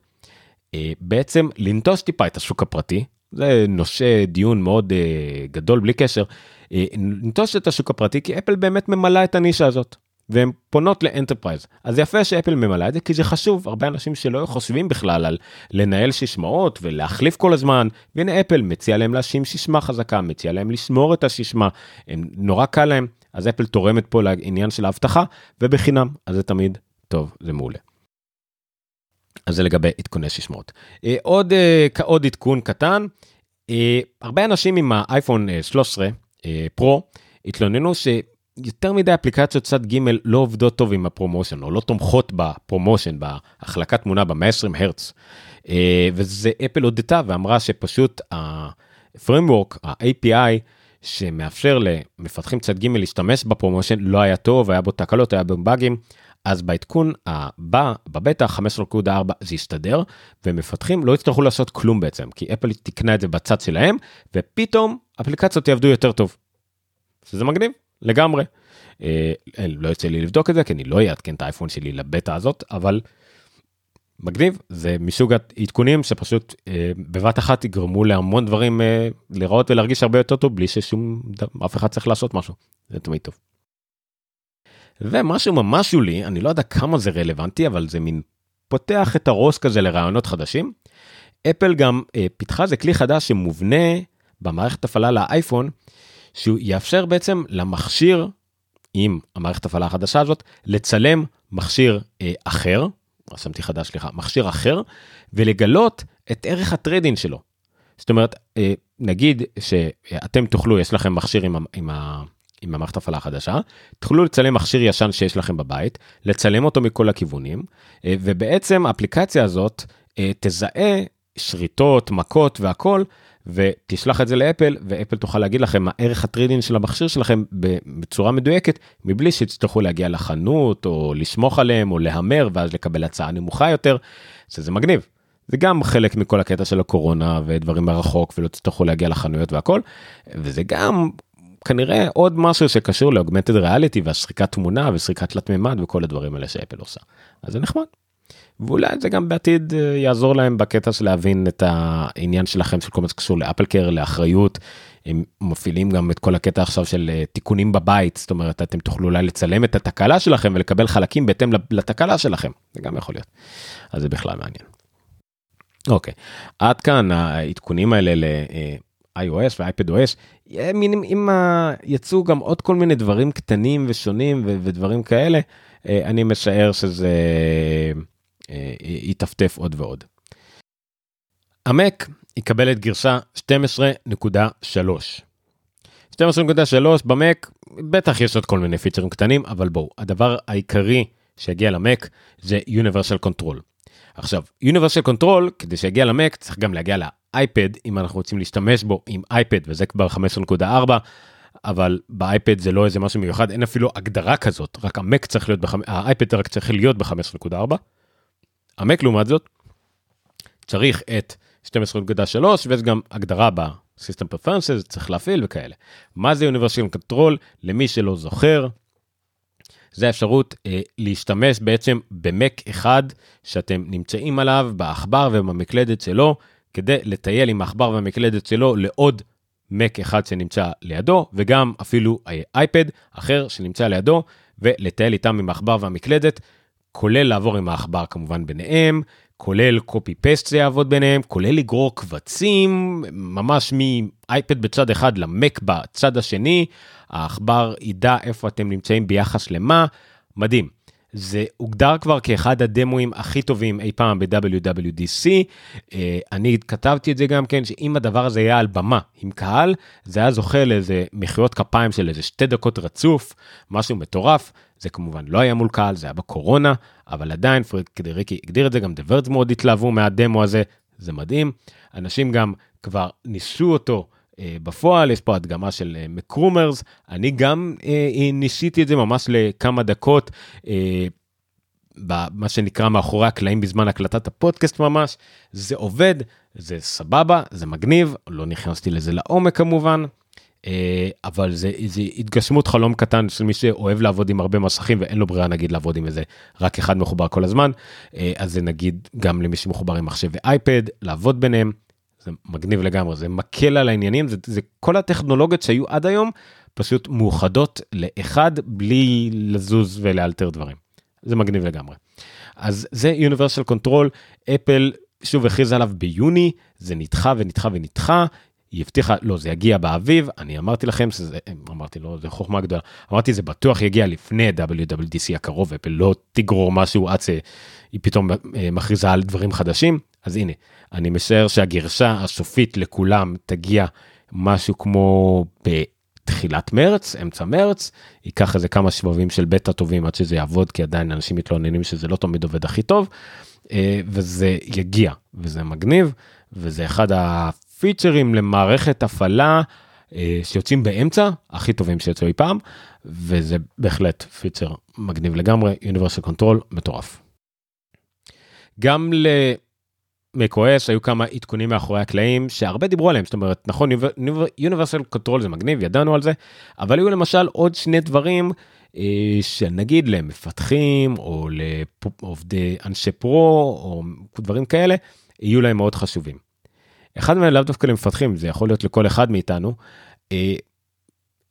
בעצם לנטוש טיפה את השוק הפרטי זה נושא דיון מאוד גדול בלי קשר לנטוש את השוק הפרטי כי אפל באמת ממלאה את הנישה הזאת. והן פונות ל enterprise. אז יפה שאפל ממלאה את זה כי זה חשוב הרבה אנשים שלא חושבים בכלל על לנהל סיסמאות ולהחליף כל הזמן. והנה אפל מציע להם להשים סיסמה חזקה מציע להם לשמור את הסיסמה הם נורא קל להם. אז אפל תורמת פה לעניין של האבטחה ובחינם אז זה תמיד טוב זה מעולה. אז זה לגבי עדכוני סיסמאות אה, עוד אה, עוד עדכון קטן. אה, הרבה אנשים עם האייפון 13 פרו התלוננו ש... יותר מדי אפליקציות צד ג' לא עובדות טוב עם ה ProMotion או לא תומכות ב ProMotion בהחלקת תמונה ב-120 הרץ. אה, וזה אפל הודתה ואמרה שפשוט ה-framework ה-API שמאפשר למפתחים צד ג' להשתמש בפרומושן לא היה טוב היה בו תקלות היה בו באגים. אז בעדכון הבא בבטא 15.4 זה יסתדר ומפתחים לא יצטרכו לעשות כלום בעצם כי אפל תקנה את זה בצד שלהם ופתאום אפליקציות יעבדו יותר טוב. שזה מגניב לגמרי. אה, לא יוצא לי לבדוק את זה כי אני לא אעדכן את האייפון שלי לבטא הזאת אבל מגניב זה מסוג העדכונים שפשוט אה, בבת אחת יגרמו להמון דברים אה, לראות ולהרגיש הרבה יותר טוב בלי ששום אף אחד צריך לעשות משהו זה תמיד טוב. ומשהו ממש שולי אני לא יודע כמה זה רלוונטי אבל זה מין פותח את הראש כזה לרעיונות חדשים. אפל גם אה, פיתחה זה כלי חדש שמובנה במערכת הפעלה לאייפון שהוא יאפשר בעצם למכשיר עם המערכת הפעלה החדשה הזאת לצלם מכשיר אה, אחר, רשמתי חדש סליחה, מכשיר אחר ולגלות את ערך הטריידין שלו. זאת אומרת אה, נגיד שאתם תוכלו יש לכם מכשיר עם, עם, עם המערכת הפעלה החדשה תוכלו לצלם מכשיר ישן שיש לכם בבית לצלם אותו מכל הכיוונים אה, ובעצם האפליקציה הזאת אה, תזהה שריטות מכות והכל ותשלח את זה לאפל ואפל תוכל להגיד לכם מה ערך הטרידין של המכשיר שלכם בצורה מדויקת מבלי שתצטרכו להגיע לחנות או לסמוך עליהם או להמר ואז לקבל הצעה נמוכה יותר שזה מגניב. זה גם חלק מכל הקטע של הקורונה ודברים מרחוק ולא תצטרכו להגיע לחנויות והכל וזה גם כנראה עוד משהו שקשור לאוגמנטד ריאליטי והשחיקת תמונה ושחיקת תלת מימד וכל הדברים האלה שאפל עושה. אז זה נחמד. ואולי זה גם בעתיד אה, יעזור להם בקטע של להבין את העניין שלכם של כל מה שקשור לאפל קר לאחריות. הם מפעילים גם את כל הקטע עכשיו של אה, תיקונים בבית זאת אומרת אתם תוכלו אולי לצלם את התקלה שלכם ולקבל חלקים בהתאם לתקלה שלכם זה גם יכול להיות. אז זה בכלל מעניין. אוקיי עד כאן העדכונים האלה ל-iOS ו-iPadOS אם יצאו גם עוד כל מיני דברים קטנים ושונים ודברים כאלה אה, אני משער שזה יטפטף עוד ועוד. המק יקבל את גרשה 12.3. 12.3 במק בטח יש עוד כל מיני פיצ'רים קטנים אבל בואו הדבר העיקרי שיגיע למק זה Universal Control. עכשיו, Universal Control, כדי שיגיע למק, צריך גם להגיע לאייפד, אם אנחנו רוצים להשתמש בו עם אייפד, וזה כבר 15.4, אבל באייפד זה לא איזה משהו מיוחד, אין אפילו הגדרה כזאת, רק המק צריך להיות. האייפד רק צריך להיות ב-15.4. המק לעומת זאת, צריך את 12.3 ויש גם הגדרה ב-System Preferences, צריך להפעיל וכאלה. מה זה Universal Control? למי שלא זוכר, זה האפשרות אה, להשתמש בעצם במק אחד שאתם נמצאים עליו בעכבר ובמקלדת שלו, כדי לטייל עם העכבר והמקלדת שלו לעוד מק אחד שנמצא לידו, וגם אפילו אייפד אחר שנמצא לידו, ולטייל איתם עם העכבר והמקלדת, כולל לעבור עם העכבר כמובן ביניהם, כולל פסט זה יעבוד ביניהם, כולל לגרור קבצים, ממש מאייפד בצד אחד למק בצד השני, העכבר ידע איפה אתם נמצאים ביחס למה, מדהים. זה הוגדר כבר כאחד הדמואים הכי טובים אי פעם ב-WWDC. אה, אני כתבתי את זה גם כן, שאם הדבר הזה היה על במה עם קהל, זה היה זוכה לאיזה מחיאות כפיים של איזה שתי דקות רצוף, משהו מטורף. זה כמובן לא היה מול קהל, זה היה בקורונה, אבל עדיין פריד קדריקי הגדיר את זה, גם דברדס מאוד התלהבו מהדמו הזה, זה מדהים. אנשים גם כבר ניסו אותו. אה, בפועל יש פה הדגמה של אה, מקרומרס, אני גם אה, ניסיתי את זה ממש לכמה דקות, במה שנקרא מאחורי הקלעים בזמן הקלטת הפודקאסט ממש, זה עובד, זה סבבה, זה מגניב, לא נכנסתי לזה לעומק כמובן, אבל זה, זה התגשמות חלום קטן של מי שאוהב לעבוד עם הרבה מסכים ואין לו ברירה נגיד לעבוד עם איזה רק אחד מחובר כל הזמן, אז זה נגיד גם למי שמחובר עם מחשב ואייפד, לעבוד ביניהם. זה מגניב לגמרי, זה מקל על העניינים, זה, זה כל הטכנולוגיות שהיו עד היום, פשוט מאוחדות לאחד בלי לזוז ולאלתר דברים. זה מגניב לגמרי. אז זה Universal Control, אפל שוב הכריז עליו ביוני, זה נדחה ונדחה ונדחה, היא הבטיחה, לא, זה יגיע באביב, אני אמרתי לכם שזה, אמרתי לו, זה חוכמה גדולה, אמרתי זה בטוח יגיע לפני WWDC הקרוב, אפל לא תגרור משהו עד שהיא פתאום אה, מכריזה על דברים חדשים, אז הנה, אני משער שהגרשה הסופית לכולם תגיע משהו כמו בתחילת מרץ, אמצע מרץ, ייקח איזה כמה שבבים של בטא טובים עד שזה יעבוד, כי עדיין אנשים מתלוננים שזה לא תמיד עובד הכי טוב, אה, וזה יגיע, וזה מגניב, וזה אחד הפיצ'רים למערכת הפעלה אה, שיוצאים באמצע, הכי טובים שיצאו אי פעם, וזה בהחלט פיצ'ר מגניב לגמרי, Universal Control מטורף. גם ל... macOS היו כמה עדכונים מאחורי הקלעים שהרבה דיברו עליהם זאת אומרת נכון Universal Control זה מגניב ידענו על זה אבל היו למשל עוד שני דברים אה, שנגיד למפתחים או לעובדי אנשי pro או דברים כאלה יהיו להם מאוד חשובים. אחד מהם לאו דווקא למפתחים זה יכול להיות לכל אחד מאיתנו. אה,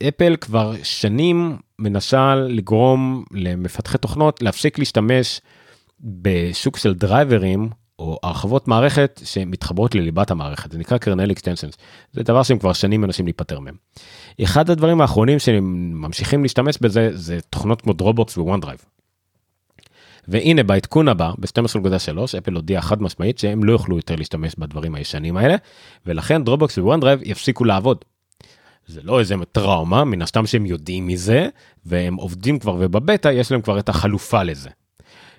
אפל כבר שנים מנסה לגרום למפתחי תוכנות להפסיק להשתמש בשוק של דרייברים או הרחבות מערכת שמתחברות לליבת המערכת, זה נקרא kernel extensions, זה דבר שהם כבר שנים מנסים להיפטר מהם. אחד הדברים האחרונים שהם ממשיכים להשתמש בזה זה תוכנות כמו Dropbox ו OneDrive. והנה בעדכון הבא ב-12.3 אפל הודיע חד משמעית שהם לא יוכלו יותר להשתמש בדברים הישנים האלה ולכן Dropbox ו OneDrive יפסיקו לעבוד. זה לא איזה טראומה מן הסתם שהם יודעים מזה והם עובדים כבר ובבטא יש להם כבר את החלופה לזה.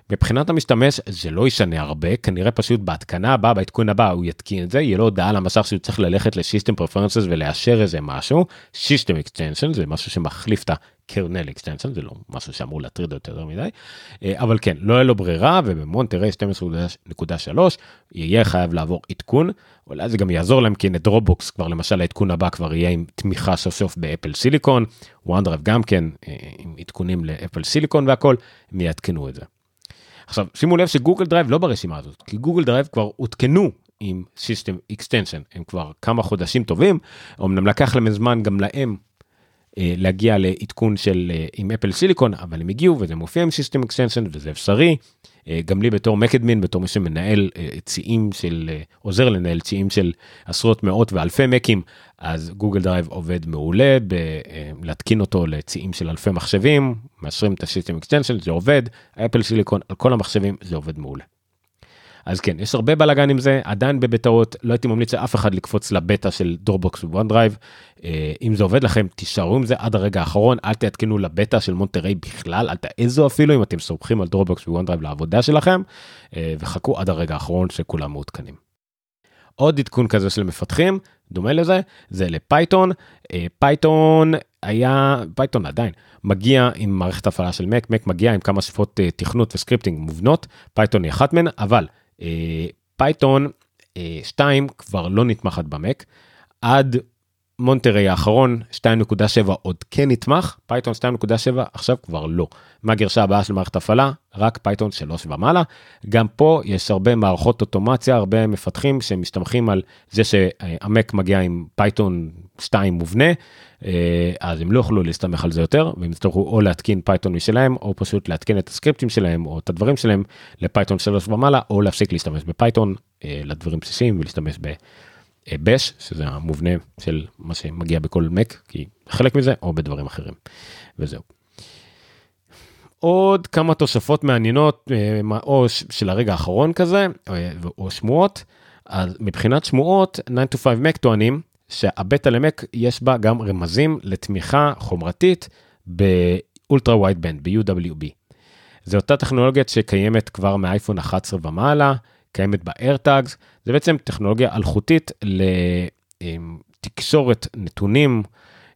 מבחינת המשתמש זה לא ישנה הרבה כנראה פשוט בהתקנה הבאה בעדכון הבא הוא יתקין את זה יהיה לו הודעה על המסך שהוא צריך ללכת ל System Preferences ולאשר איזה משהו system extension זה משהו שמחליף את ה kernel extension זה לא משהו שאמור להטריד יותר מדי אה, אבל כן לא יהיה לו ברירה ובמונטרי 12.3 יהיה חייב לעבור עדכון אולי זה גם יעזור להם כי הנה Dropbox כבר למשל העדכון הבא כבר יהיה עם תמיכה סוף סוף ב Apple Silicon ו OneDrive גם כן אה, עם עדכונים ל Apple Silicon והכל הם יעדכנו את זה. עכשיו שימו לב ש Google Drive לא ברשימה הזאת כי Google Drive כבר עודכנו עם system extension הם כבר כמה חודשים טובים אמנם לקח להם זמן גם להם להגיע לעדכון של אה, עם Apple Silicon אבל הם הגיעו וזה מופיע עם system extension וזה אפשרי אה, גם לי בתור Mac admin בתור מי שמנהל ציים של עוזר לנהל ציים של עשרות מאות ואלפי מקים אז Google Drive עובד מעולה להתקין אותו לציים של אלפי מחשבים מאשרים את ה system extension זה עובד Apple Silicon על כל המחשבים זה עובד מעולה. אז כן, יש הרבה בלאגן עם זה, עדיין בבטאות, לא הייתי ממליץ לאף אחד לקפוץ לבטא של Dropbox ו OneDrive. אם זה עובד לכם, תישארו עם זה עד הרגע האחרון, אל תעדכנו לבטא של מונטריי בכלל, אל תעזו אפילו אם אתם סומכים על Dropbox ו OneDrive לעבודה שלכם, אה, וחכו עד הרגע האחרון שכולם מעודכנים. עוד עדכון כזה של מפתחים, דומה לזה, זה לפייתון. אה, פייתון היה, פייתון עדיין, מגיע עם מערכת הפעלה של מק, מק מגיע עם כמה שפות אה, תכנות ו scripting מובנות, פייתון היא אחת מהן, אבל פייתון 2 כבר לא נתמכת במק. עד מונטרי האחרון 2.7 עוד כן נתמך, פייתון 2.7 עכשיו כבר לא. מהגרסה הבאה של מערכת הפעלה? רק פייתון 3 ומעלה. גם פה יש הרבה מערכות אוטומציה, הרבה מפתחים שמסתמכים על זה שהמק מגיע עם פייתון 2 מובנה, אה, אז הם לא יוכלו להסתמך על זה יותר, והם יצטרכו או להתקין פייתון משלהם, או פשוט להתקין את הסקריפטים שלהם, או את הדברים שלהם לפייתון 3 ומעלה, או להפסיק להשתמש בפייתון אה, לדברים בסיסיים ולהשתמש ב... bash שזה המובנה של מה שמגיע בכל מק כי חלק מזה או בדברים אחרים וזהו. עוד כמה תוספות מעניינות אה, או של הרגע האחרון כזה אה, או שמועות אז מבחינת שמועות 9 to 5 מק טוענים שהבטא למק יש בה גם רמזים לתמיכה חומרתית באולטרה ווייד בנד ב-UWB. זו אותה טכנולוגיה שקיימת כבר מאייפון 11 ומעלה קיימת ב-AirTags, זה בעצם טכנולוגיה אלחוטית לתקשורת נתונים,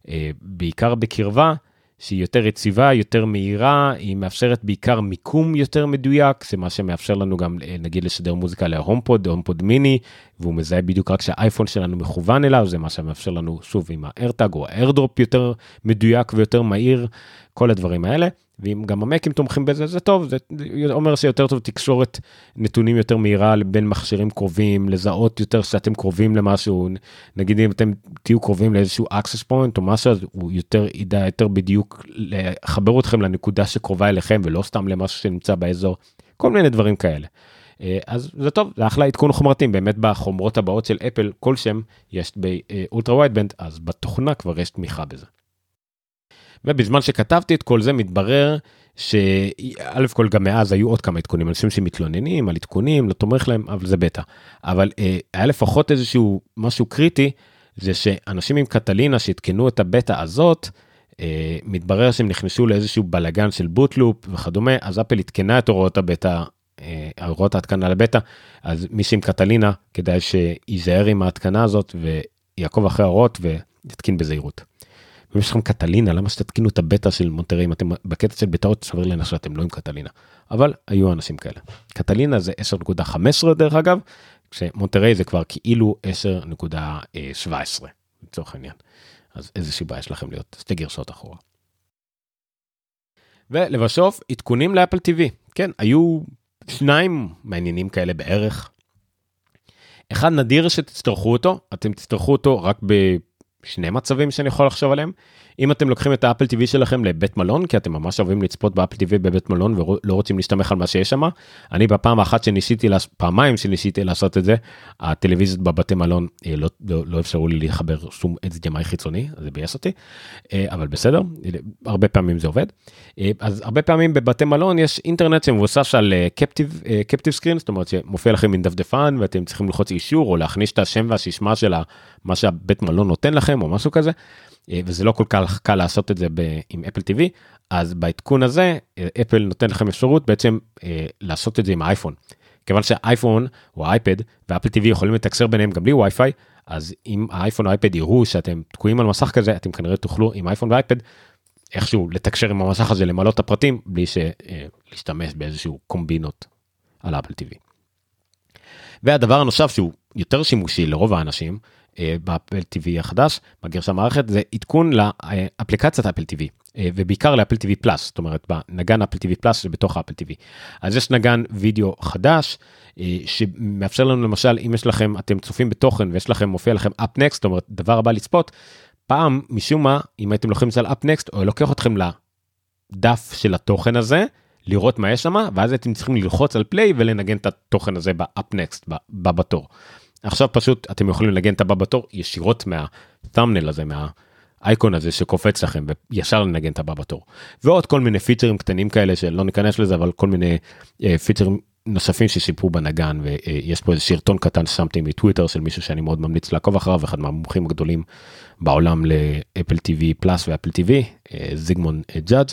אה, בעיקר בקרבה, שהיא יותר יציבה, יותר מהירה, היא מאפשרת בעיקר מיקום יותר מדויק, זה מה שמאפשר לנו גם אה, נגיד לשדר מוזיקה להומפוד, הומפוד מיני, והוא מזהה בדיוק רק שהאייפון שלנו מכוון אליו, זה מה שמאפשר לנו שוב עם האיירטאג או האיירדרופ יותר מדויק ויותר מהיר, כל הדברים האלה. ואם גם המקים תומכים בזה זה טוב זה אומר שיותר טוב תקשורת נתונים יותר מהירה בין מכשירים קרובים לזהות יותר שאתם קרובים למשהו נגיד אם אתם תהיו קרובים לאיזשהו access point או משהו אז הוא יותר ידע יותר בדיוק לחבר אתכם לנקודה שקרובה אליכם ולא סתם למשהו שנמצא באזור כל מיני דברים כאלה. אה, אז זה טוב זה אחלה עדכון חומרתית באמת בחומרות הבאות של אפל כל שם יש ב Ultra Wideband אז בתוכנה כבר יש תמיכה בזה. ובזמן שכתבתי את כל זה מתברר שא' כל גם מאז היו עוד כמה עדכונים אנשים שמתלוננים על עדכונים לא תומך להם אבל זה בטא אבל אה, היה לפחות איזשהו משהו קריטי זה שאנשים עם קטלינה שעדכנו את הבטא הזאת אה, מתברר שהם נכנסו לאיזשהו בלאגן של boot loop וכדומה אז אפל עדכנה את הוראות הבטא. אה, הוראות ההתקנה לבטא אז מי שעם קטלינה כדאי שייזהר עם ההתקנה הזאת ויעקוב אחרי ההוראות ויתקין בזהירות. אם יש לכם קטלינה למה שתתקינו את הבטא של מונטרי אם אתם בקטע של בטאות סביר להניח שאתם לא עם קטלינה אבל היו אנשים כאלה. קטלינה זה 10.15 דרך אגב כשמונטרי זה כבר כאילו 10.17 לצורך העניין. אז איזה בעיה יש לכם להיות שתי גרשות אחורה. ולבסוף עדכונים לאפל TV כן היו שניים מעניינים כאלה בערך. אחד נדיר שתצטרכו אותו אתם תצטרכו אותו רק ב... שני מצבים שאני יכול לחשוב עליהם. אם אתם לוקחים את האפל TV שלכם לבית מלון כי אתם ממש אוהבים לצפות באפל TV בבית מלון ולא רוצים להסתמך על מה שיש שם. אני בפעם האחת שניסיתי פעמיים שניסיתי לעשות את זה הטלוויזיות בבתי מלון אה, לא, לא, לא אפשרו לי לחבר שום HDMI חיצוני זה ביאס אותי אה, אבל בסדר הרבה פעמים זה עובד. אה, אז הרבה פעמים בבתי מלון יש אינטרנט שמבוסס על קפטיב קפטיב סקרין זאת אומרת שמופיע לכם עם דפדפן ואתם צריכים ללחוץ אישור או להכניס את השם והשישמע של מה שהבית מלון נותן לכם או משהו כזה. אה, וזה לא כל כך קל לעשות את זה ב- עם אפל TV אז בעדכון הזה אה, אפל נותן לכם אפשרות בעצם אה, לעשות את זה עם האייפון. כיוון שהאייפון או האייפד ואפל TV יכולים לתקשר ביניהם גם בלי וי-פיי אז אם האייפון או האייפד יראו שאתם תקועים על מסך כזה אתם כנראה תוכלו עם אייפון ואייפד איכשהו לתקשר עם המסך הזה למלא את הפרטים בלי להשתמש באיזשהו קומבינות על אפל TV. והדבר הנוסף שהוא יותר שימושי לרוב האנשים אה, באפל TV החדש בגרסת המערכת זה עדכון לאפליקציית אפל TV אה, ובעיקר לאפל TV פלאס זאת אומרת בנגן אפל TV Plus שבתוך אפל TV. אז יש נגן וידאו חדש אה, שמאפשר לנו למשל אם יש לכם אתם צופים בתוכן ויש לכם מופיע לכם Up Next זאת אומרת דבר הבא לצפות פעם משום מה אם הייתם לוחצים את זה על Up Next הוא לוקח אתכם לדף של התוכן הזה לראות מה יש שם ואז אתם צריכים ללחוץ על play ולנגן את התוכן הזה ב Up Next בא בתור. עכשיו פשוט אתם יכולים לנגן את הבא בתור ישירות מה thumbnail הזה מהאייקון הזה שקופץ לכם וישר לנגן את הבא בתור ועוד כל מיני פיצ'רים קטנים כאלה שלא ניכנס לזה אבל כל מיני uh, פיצ'רים נוספים ששיפרו בנגן ויש פה איזה שרטון קטן ששמתי מטוויטר של מישהו שאני מאוד ממליץ לעקוב אחריו אחד מהמומחים הגדולים בעולם לאפל TV פלאס ואפל TV זיגמון ג'אדג'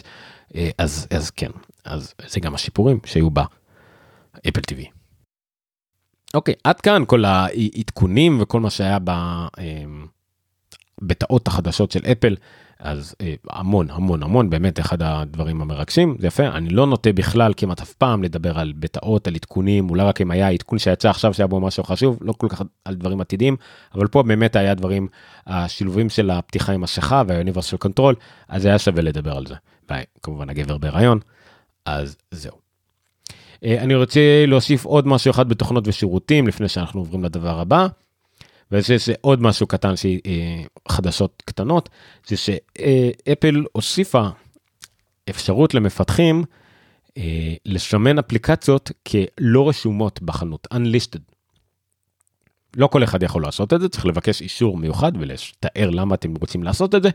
אז אז כן אז זה גם השיפורים שהיו באפל TV. אוקיי עד כאן כל העדכונים וכל מה שהיה ב... בתאות החדשות של אפל אז אה, המון המון המון באמת אחד הדברים המרגשים זה יפה אני לא נוטה בכלל כמעט אף פעם לדבר על בטאות על עדכונים אולי רק אם היה עדכון שיצא עכשיו שהיה בו משהו חשוב לא כל כך על דברים עתידיים אבל פה באמת היה דברים השילובים של הפתיחה עם המסכה וה Universal Control אז היה שווה לדבר על זה וכמובן הגבר בהיריון אז זהו. אה, אני רוצה להוסיף עוד משהו אחד בתוכנות ושירותים לפני שאנחנו עוברים לדבר הבא. ויש עוד משהו קטן שחדשות קטנות זה שאפל הוסיפה אפשרות למפתחים אה, לסמן אפליקציות כלא רשומות בחנות unlisted. לא כל אחד יכול לעשות את זה צריך לבקש אישור מיוחד ולתאר למה אתם רוצים לעשות את זה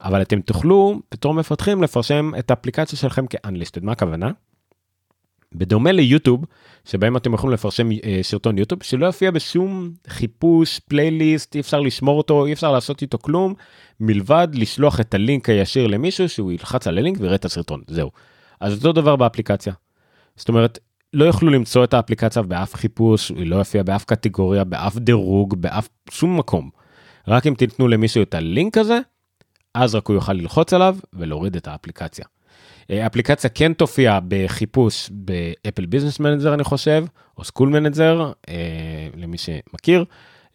אבל אתם תוכלו בתור מפתחים לפרשם את האפליקציה שלכם כ-unlisted מה הכוונה? בדומה ליוטיוב, שבהם אתם יכולים לפרשם אה, סרטון יוטיוב, שלא יופיע בשום חיפוש, פלייליסט, אי אפשר לשמור אותו, אי אפשר לעשות איתו כלום, מלבד לשלוח את הלינק הישיר למישהו שהוא ילחץ על הלינק ויראה את הסרטון, זהו. אז אותו דבר באפליקציה. זאת אומרת, לא יוכלו למצוא את האפליקציה באף חיפוש, היא לא יופיע באף קטגוריה, באף דירוג, באף שום מקום. רק אם תיתנו למישהו את הלינק הזה, אז רק הוא יוכל ללחוץ עליו ולהוריד את האפליקציה. אפליקציה כן תופיע בחיפוש באפל Business Manager אני חושב, או School Manager, אה, למי שמכיר,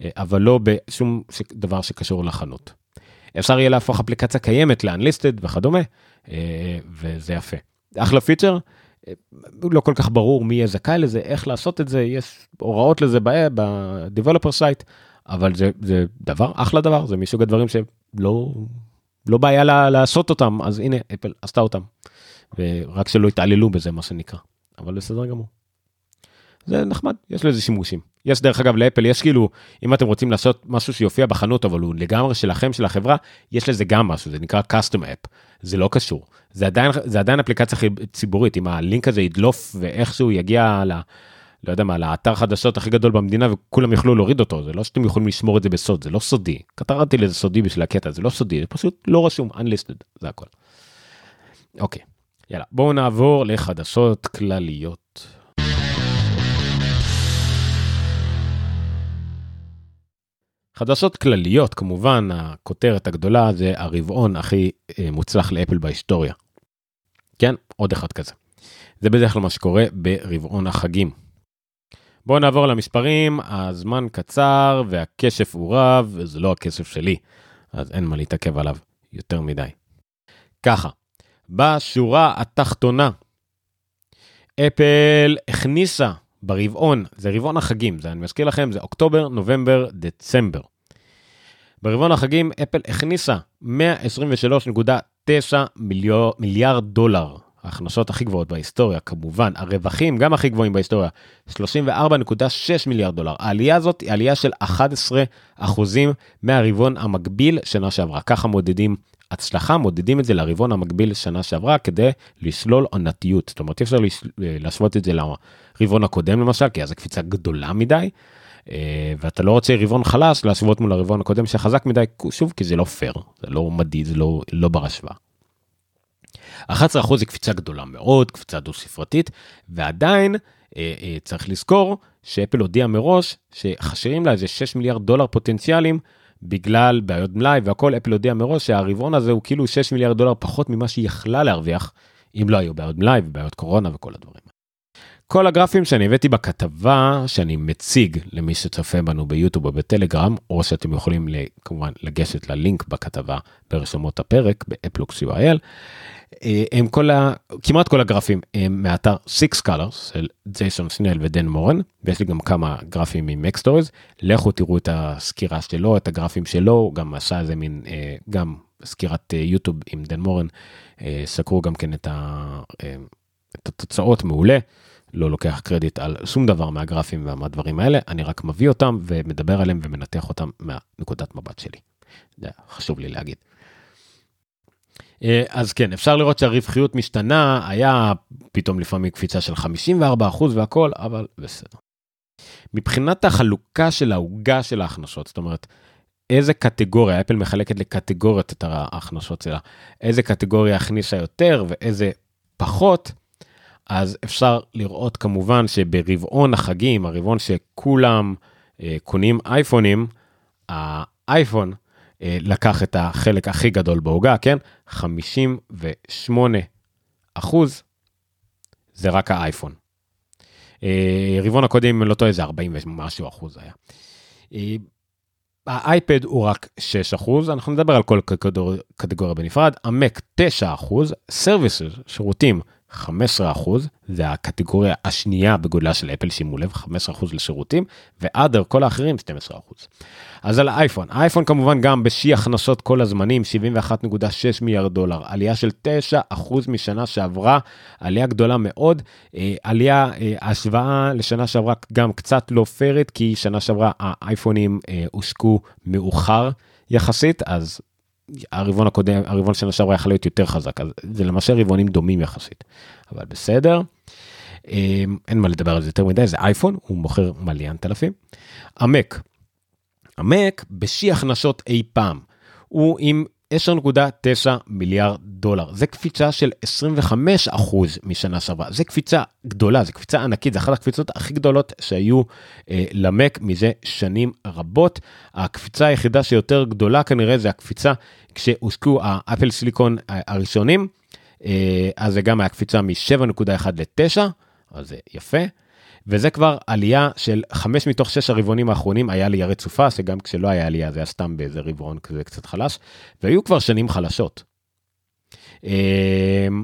אה, אבל לא בשום דבר שקשור לחנות. אפשר יהיה להפוך אפליקציה קיימת ל-unlisted וכדומה, אה, וזה יפה. אחלה פיצ'ר, לא כל כך ברור מי יהיה זכאי לזה, איך לעשות את זה, יש הוראות לזה ב-developer site, אבל זה, זה דבר, אחלה דבר, זה מסוג הדברים שלא לא בעיה לעשות אותם, אז הנה, אפל עשתה אותם. ורק שלא יתעללו בזה מה שנקרא, אבל בסדר גמור. זה נחמד, יש לזה שימושים. יש דרך אגב לאפל, יש כאילו, אם אתם רוצים לעשות משהו שיופיע בחנות, אבל הוא לגמרי שלכם, של החברה, יש לזה גם משהו, זה נקרא custom app, זה לא קשור. זה עדיין, זה עדיין אפליקציה ציבורית, אם הלינק הזה ידלוף ואיכשהו יגיע ל... לא יודע מה, לאתר חדשות הכי גדול במדינה וכולם יוכלו להוריד אותו, זה לא שאתם יכולים לשמור את זה בסוד, זה לא סודי. קטרתי לזה סודי בשביל הקטע, זה לא סודי, זה פשוט לא רשום, unlisted, זה הכל. אוקיי. יאללה, בואו נעבור לחדשות כלליות. חדשות כלליות, כמובן, הכותרת הגדולה זה הרבעון הכי אה, מוצלח לאפל בהיסטוריה. כן, עוד אחד כזה. זה בדרך כלל מה שקורה ברבעון החגים. בואו נעבור למספרים, הזמן קצר והכסף הוא רב, וזה לא הכסף שלי, אז אין מה להתעכב עליו יותר מדי. ככה, בשורה התחתונה. אפל הכניסה ברבעון, זה רבעון החגים, זה אני מזכיר לכם, זה אוקטובר, נובמבר, דצמבר. ברבעון החגים אפל הכניסה 123.9 מיליארד, מיליארד דולר, ההכנסות הכי גבוהות בהיסטוריה כמובן, הרווחים גם הכי גבוהים בהיסטוריה, 34.6 מיליארד דולר. העלייה הזאת היא עלייה של 11 אחוזים מהרבעון המקביל שנה שעברה, ככה מודדים הצלחה מודדים את זה לרבעון המקביל שנה שעברה כדי לשלול עונתיות. זאת אומרת אי אפשר להשוות את זה לרבעון הקודם למשל כי אז זו קפיצה גדולה מדי. אה, ואתה לא רוצה רבעון חלש להשוות מול הרבעון הקודם שחזק מדי שוב כי זה לא פייר זה לא מדיד זה לא לא בר השוואה. 11% זה קפיצה גדולה מאוד קפיצה דו ספרתית ועדיין אה, אה, צריך לזכור שאפל הודיע מראש שחשרים לה איזה 6 מיליארד דולר פוטנציאלים בגלל בעיות מלאי והכל, אפל הודיע מראש שהרבעון הזה הוא כאילו 6 מיליארד דולר פחות ממה שהיא יכלה להרוויח, אם לא היו בעיות מלאי ובעיות קורונה וכל הדברים. כל הגרפים שאני הבאתי בכתבה שאני מציג למי שצופה בנו ביוטיוב או בטלגרם, או שאתם יכולים כמובן לגשת ללינק בכתבה ברשומות הפרק באפלוקס UIL, אה, הם כל ה... כמעט כל הגרפים הם מאתר Six Colors של ג'ייסון סנל ודן מורן ויש לי גם כמה גרפים מ MacStories לכו תראו את הסקירה שלו את הגרפים שלו גם עשה איזה מין אה, גם סקירת אה, יוטיוב עם דן מורן סקרו גם כן את, ה... את התוצאות מעולה לא לוקח קרדיט על שום דבר מהגרפים והדברים האלה אני רק מביא אותם ומדבר עליהם ומנתח אותם מהנקודת מבט שלי. זה חשוב לי להגיד. אה, אז כן, אפשר לראות שהרווחיות משתנה, היה פתאום לפעמים קפיצה של 54 אחוז והכל, אבל בסדר. מבחינת החלוקה של העוגה של ההכנסות, זאת אומרת, איזה קטגוריה, אפל מחלקת לקטגוריות את ההכנסות שלה, איזה קטגוריה הכניסה יותר ואיזה פחות, אז אפשר לראות כמובן שברבעון החגים, הרבעון שכולם אה, קונים אייפונים, האייפון אה, לקח את החלק הכי גדול בעוגה, כן? 58 אחוז זה רק האייפון. אה, רבעון הקודם, אם לא טועה, זה 40 ומשהו אחוז היה. אה, האייפד הוא רק 6 אחוז, אנחנו נדבר על כל קטגוריה בנפרד, המק 9 אחוז, services, שירותים 15 אחוז, זה הקטגוריה השנייה בגודלה של אפל, שימו לב, 15 אחוז לשירותים, ו other, כל האחרים 12 אחוז. אז על האייפון, האייפון כמובן גם בשיא הכנסות כל הזמנים, 71.6 מיליארד דולר, עלייה של 9 אחוז משנה שעברה, עלייה גדולה מאוד, אה, עלייה, אה, השוואה לשנה שעברה גם קצת לא פיירית, כי שנה שעברה האייפונים אה, הושקו מאוחר יחסית, אז הרבעון הקודם, הרבעון שנה שעברה יכול להיות יותר חזק, אז זה למעשה רבעונים דומים יחסית, אבל בסדר. אמ, אין מה לדבר על זה יותר מדי, זה אייפון, הוא מוכר מליאנט אלפים. המק, המק בשיא הכנסות אי פעם, הוא עם 10.9 מיליארד דולר. זה קפיצה של 25 אחוז משנה שעברה. זה קפיצה גדולה, זה קפיצה ענקית, זה אחת הקפיצות הכי גדולות שהיו אה, למק מזה שנים רבות. הקפיצה היחידה שיותר גדולה כנראה זה הקפיצה כשהושקו האפל סיליקון הראשונים. אה, אז זה גם היה קפיצה מ-7.1 ל-9, אז זה יפה. וזה כבר עלייה של חמש מתוך שש הרבעונים האחרונים היה עלייה רצופה, שגם כשלא היה עלייה זה היה סתם באיזה רבעון כזה קצת חלש, והיו כבר שנים חלשות. אמ,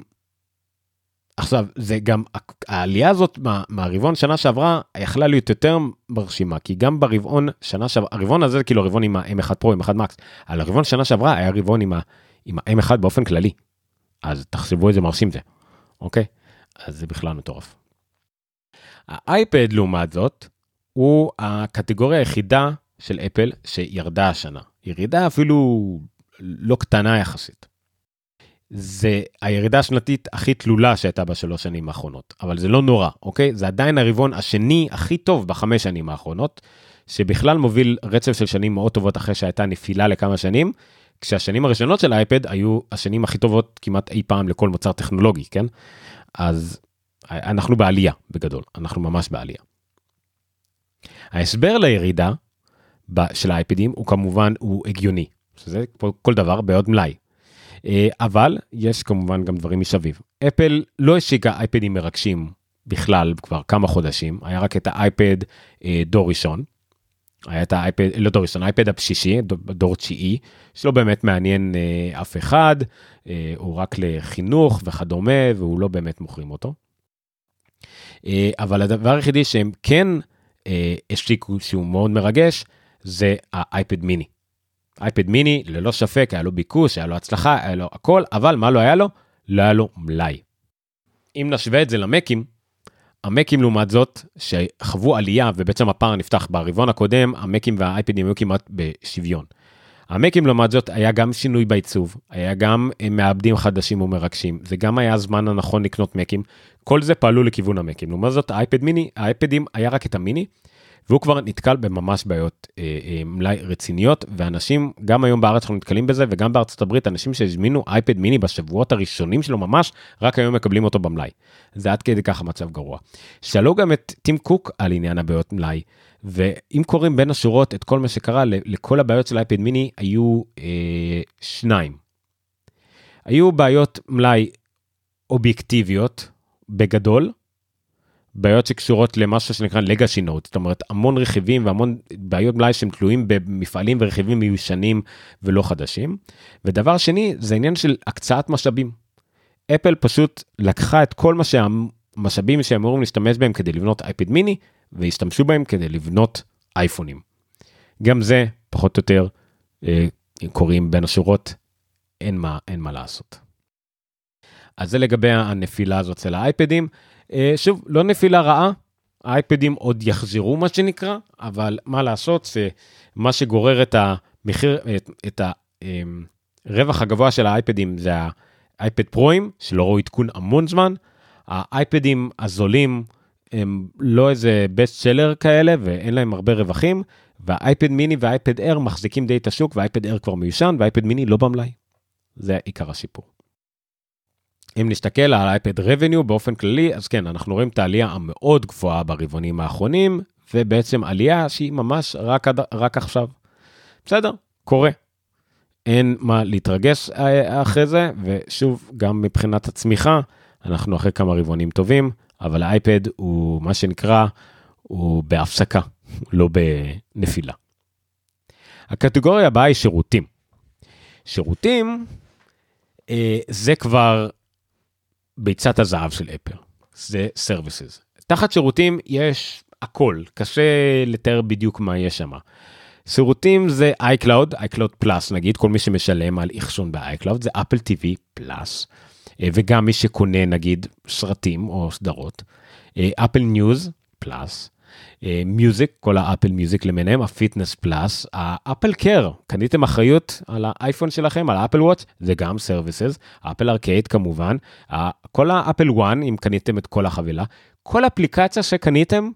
עכשיו זה גם העלייה הזאת מה, מהרבעון שנה שעברה יכלה להיות יותר מרשימה כי גם ברבעון שנה שעברה הרבעון הזה כאילו הרבעון עם ה-M1 פרו עם 1 מקס על הרבעון שנה שעברה היה רבעון עם ה-M1 באופן כללי. אז תחשבו איזה מרשים זה אוקיי אז זה בכלל מטורף. האייפד לעומת זאת, הוא הקטגוריה היחידה של אפל שירדה השנה. ירידה אפילו לא קטנה יחסית. זה הירידה השנתית הכי תלולה שהייתה בשלוש שנים האחרונות, אבל זה לא נורא, אוקיי? זה עדיין הרבעון השני הכי טוב בחמש שנים האחרונות, שבכלל מוביל רצף של שנים מאוד טובות אחרי שהייתה נפילה לכמה שנים, כשהשנים הראשונות של האייפד היו השנים הכי טובות כמעט אי פעם לכל מוצר טכנולוגי, כן? אז אנחנו בעלייה בגדול, אנחנו ממש בעלייה. ההסבר לירידה של האייפדים הוא כמובן הוא הגיוני, שזה כל דבר בעוד מלאי. אה, אבל יש כמובן גם דברים מסביב. אפל לא השיקה אייפדים מרגשים בכלל כבר כמה חודשים, היה רק את האייפד אה, דור ראשון. היה את האייפד, לא דור ראשון, האייפד הבשישי, דור תשיעי, שלא באמת מעניין אה, אף אחד, הוא רק לחינוך וכדומה, והוא לא באמת מוכרים אותו. אה, אבל הדבר היחידי שהם כן אה, השיקו שהוא מאוד מרגש, זה האייפד מיני. אייפד מיני, ללא ספק, היה לו ביקוש, היה לו הצלחה, היה לו הכל, אבל מה לא היה לו? לא היה לו מלאי. אם נשווה את זה למקים, המקים לעומת זאת, שחוו עלייה ובעצם הפער נפתח ברבעון הקודם, המקים והאייפדים היו כמעט בשוויון. המקים לעומת זאת היה גם שינוי בעיצוב, היה גם אה, מעבדים חדשים ומרגשים, זה גם היה הזמן הנכון לקנות מקים, כל זה פעלו לכיוון המקים. לעומת זאת האייפד מיני, האייפדים היה רק את המיני, והוא כבר נתקל בממש בעיות אה, אה, מלאי רציניות, ואנשים, גם היום בארץ אנחנו נתקלים בזה, וגם בארצות הברית, אנשים שהזמינו אייפד מיני בשבועות הראשונים שלו ממש, רק היום מקבלים אותו במלאי. זה עד כדי ככה מצב גרוע. שאלו גם את טים קוק על עניין הבעיות מלאי, ואם קוראים בין השורות את כל מה שקרה, לכל הבעיות של אייפד מיני היו אה, שניים. היו בעיות מלאי אובייקטיביות בגדול, בעיות שקשורות למשהו שנקרא legacy note, זאת אומרת המון רכיבים והמון בעיות מלאי שהם תלויים במפעלים ורכיבים מיושנים ולא חדשים. ודבר שני זה עניין של הקצאת משאבים. אפל פשוט לקחה את כל מה שהמשאבים שהם אמורים להשתמש בהם כדי לבנות אייפד מיני והשתמשו בהם כדי לבנות אייפונים. גם זה פחות או יותר אה, קוראים בין השורות אין מה אין מה לעשות. אז זה לגבי הנפילה הזאת של האייפדים. אה, שוב, לא נפילה רעה, האייפדים עוד יחזרו מה שנקרא, אבל מה לעשות, שמה שגורר את המחיר, את, את הרווח אמ, הגבוה של האייפדים זה אייפד פרוים שלא ראו עדכון המון זמן, האייפדים הזולים הם לא איזה בסט סלר כאלה ואין להם הרבה רווחים, והאייפד מיני והאייפד אייר מחזיקים די את השוק והאייפד אייר כבר מיושן והאייפד מיני לא במלאי. זה עיקר הסיפור. אם נסתכל על אייפד רבניו באופן כללי, אז כן, אנחנו רואים את העלייה המאוד גבוהה ברבעונים האחרונים, ובעצם עלייה שהיא ממש רק, רק עכשיו. בסדר, קורה. אין מה להתרגש אה, אחרי זה, ושוב, גם מבחינת הצמיחה, אנחנו אחרי כמה רבעונים טובים, אבל האייפד הוא מה שנקרא, הוא בהפסקה, לא בנפילה. הקטגוריה הבאה היא שירותים. שירותים אה, זה כבר ביצת הזהב של אפל, זה services. תחת שירותים יש הכל, קשה לתאר בדיוק מה יש שם. שירותים זה iCloud, iCloud Plus נגיד, כל מי שמשלם על אחסון ב-iCloud זה אפל TV פלאס, וגם מי שקונה נגיד סרטים או סדרות, אפל News Plus, Music, כל האפל Music למיניהם, ה Fitness Plus, האפל Care, קניתם אחריות על האייפון שלכם, על האפל Watch, זה גם services, אפל ארקייד כמובן, כל האפל One, אם קניתם את כל החבילה, כל אפליקציה שקניתם,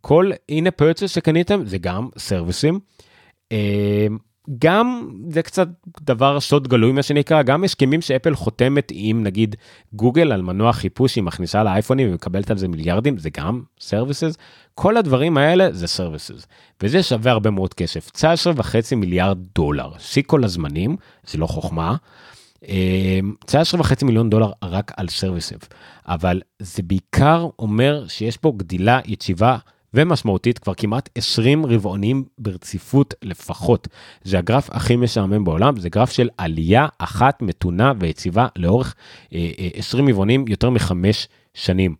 כל ה in-app purchases שקניתם, זה גם סרוויסים. גם זה קצת דבר סוד גלוי מה שנקרא גם הסכמים שאפל חותמת עם נגיד גוגל על מנוע חיפוש היא מכניסה לאייפונים ומקבלת על זה מיליארדים זה גם services כל הדברים האלה זה services וזה שווה הרבה מאוד כסף. 19 וחצי מיליארד דולר. שיא כל הזמנים זה לא חוכמה. 19 וחצי מיליון דולר רק על services אבל זה בעיקר אומר שיש פה גדילה יציבה ומשמעותית כבר כמעט 20 רבעונים ברציפות לפחות. זה הגרף הכי משעמם בעולם, זה גרף של עלייה אחת מתונה ויציבה לאורך אה, אה, 20 רבעונים יותר מחמש שנים.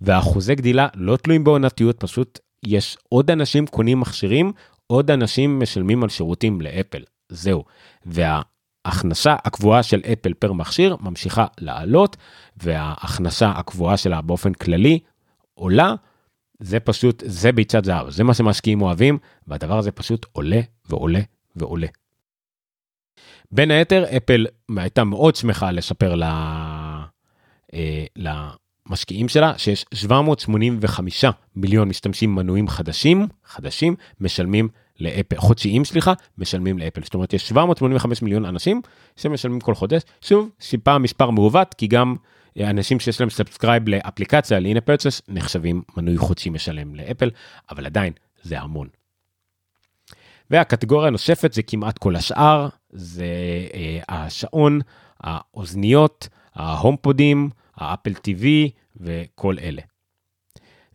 ואחוזי גדילה לא תלויים בעונתיות, פשוט יש עוד אנשים קונים מכשירים, עוד אנשים משלמים על שירותים לאפל, זהו. וההכנסה הקבועה של אפל פר מכשיר ממשיכה לעלות, וההכנסה הקבועה שלה באופן כללי עולה. זה פשוט, זה ביצת זהב, זה מה שמשקיעים אוהבים, והדבר הזה פשוט עולה ועולה ועולה. בין היתר, אפל הייתה מאוד שמחה לבשר ל... אה, למשקיעים שלה שיש 785 מיליון משתמשים מנויים חדשים, חדשים, משלמים לאפל, חודשיים סליחה, משלמים לאפל. זאת אומרת, יש 785 מיליון אנשים שמשלמים כל חודש. שוב, זה פה מספר מעוות, כי גם אנשים שיש להם subscribe לאפליקציה, ל-in-app purchase, נחשבים מנוי חודשי משלם לאפל, אבל עדיין זה המון. והקטגוריה הנוספת זה כמעט כל השאר, זה אה, השעון, האוזניות, ההומפודים, האפל TV וכל אלה.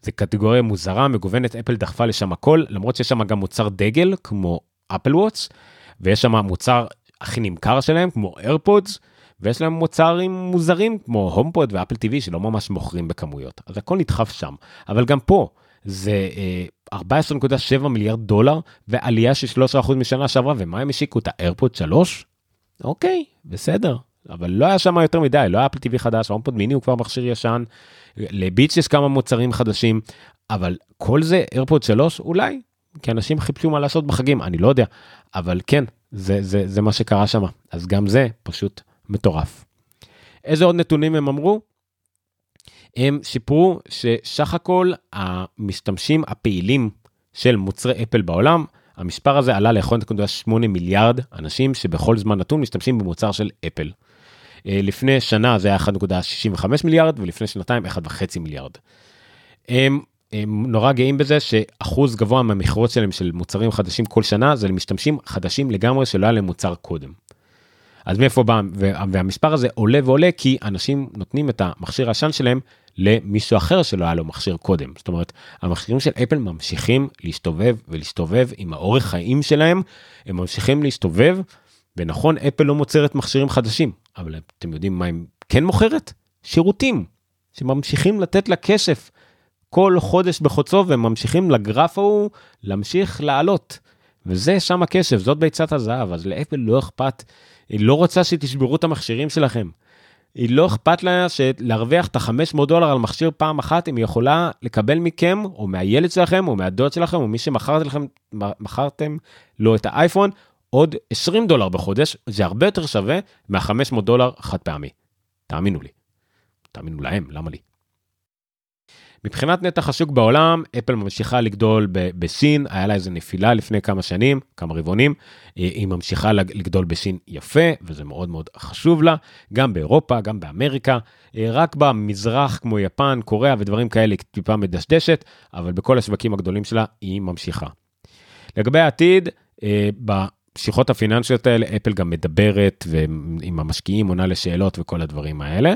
זה קטגוריה מוזרה, מגוונת, אפל דחפה לשם הכל, למרות שיש שם גם מוצר דגל כמו אפל Watch, ויש שם מוצר הכי נמכר שלהם כמו איירפודס, ויש להם מוצרים מוזרים כמו הומפוד ואפל TV שלא ממש מוכרים בכמויות, אז הכל נדחף שם. אבל גם פה זה אה, 14.7 מיליארד דולר ועלייה של 3% משנה שעברה, ומה הם השיקו? את האיירפוד 3? אוקיי, בסדר. אבל לא היה שם יותר מדי, לא היה אפל TV חדש, הומפוד מיני הוא כבר מכשיר ישן, לביץ' יש כמה מוצרים חדשים, אבל כל זה איירפוד 3 אולי, כי אנשים חיפשו מה לעשות בחגים, אני לא יודע, אבל כן, זה, זה, זה מה שקרה שם, אז גם זה פשוט מטורף. איזה עוד נתונים הם אמרו? הם שיפרו שסך הכל המשתמשים הפעילים של מוצרי אפל בעולם, המספר הזה עלה ל-1.8 מיליארד אנשים שבכל זמן נתון משתמשים במוצר של אפל. אה, לפני שנה זה היה 1.65 מיליארד ולפני שנתיים 1.5 מיליארד. הם, הם נורא גאים בזה שאחוז גבוה מהמכירות שלהם של מוצרים חדשים כל שנה זה למשתמשים חדשים לגמרי שלא היה להם מוצר קודם. אז מאיפה בא, והמספר הזה עולה ועולה כי אנשים נותנים את המכשיר הישן שלהם למישהו אחר שלא היה לו מכשיר קודם. זאת אומרת, המכשירים של אפל ממשיכים להסתובב ולהסתובב עם האורך חיים שלהם, הם ממשיכים להסתובב, ונכון, אפל לא מוצרת מכשירים חדשים, אבל אתם יודעים מה היא כן מוכרת? שירותים, שממשיכים לתת לה כסף כל חודש בחוצו, והם ממשיכים לגרף ההוא להמשיך לעלות. וזה שם הכסף, זאת ביצת הזהב, אז לאפל לא אכפת היא לא רוצה שתשברו את המכשירים שלכם. היא לא אכפת לה להרוויח את ה-500 דולר על מכשיר פעם אחת, אם היא יכולה לקבל מכם, או מהילד שלכם, או מהדוד שלכם, או מי שמכרתם לכם, לו את האייפון, עוד 20 דולר בחודש, זה הרבה יותר שווה מה-500 דולר חד פעמי. תאמינו לי. תאמינו להם, למה לי? מבחינת נתח השוק בעולם, אפל ממשיכה לגדול בסין, היה לה איזה נפילה לפני כמה שנים, כמה רבעונים, אה, היא ממשיכה לגדול בסין יפה, וזה מאוד מאוד חשוב לה, גם באירופה, גם באמריקה, אה, רק במזרח כמו יפן, קוריאה ודברים כאלה היא טיפה מדשדשת, אבל בכל השווקים הגדולים שלה היא ממשיכה. לגבי העתיד, אה, בשיחות הפיננסיות האלה, אפל גם מדברת ועם המשקיעים עונה לשאלות וכל הדברים האלה.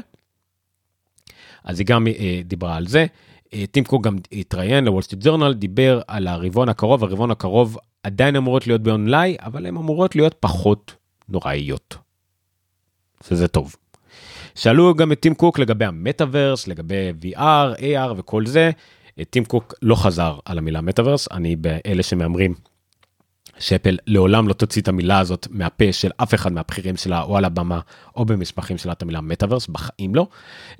אז היא גם דיברה על זה. אה, טים קוק גם התראיין לוול סטריט ג'ורנל, דיבר על הרבעון הקרוב, הרבעון הקרוב עדיין אמורות להיות באונליין, אבל הן אמורות להיות פחות נוראיות. שזה טוב. שאלו גם את טים קוק לגבי המטאוורס, לגבי VR, AR וכל זה. אה, טים קוק לא חזר על המילה מטאוורס, אני באלה שמהמרים שאפל לעולם לא תוציא את המילה הזאת מהפה של אף אחד מהבכירים שלה או על הבמה או במסמכים שלה את המילה מטאוורס בחיים לא.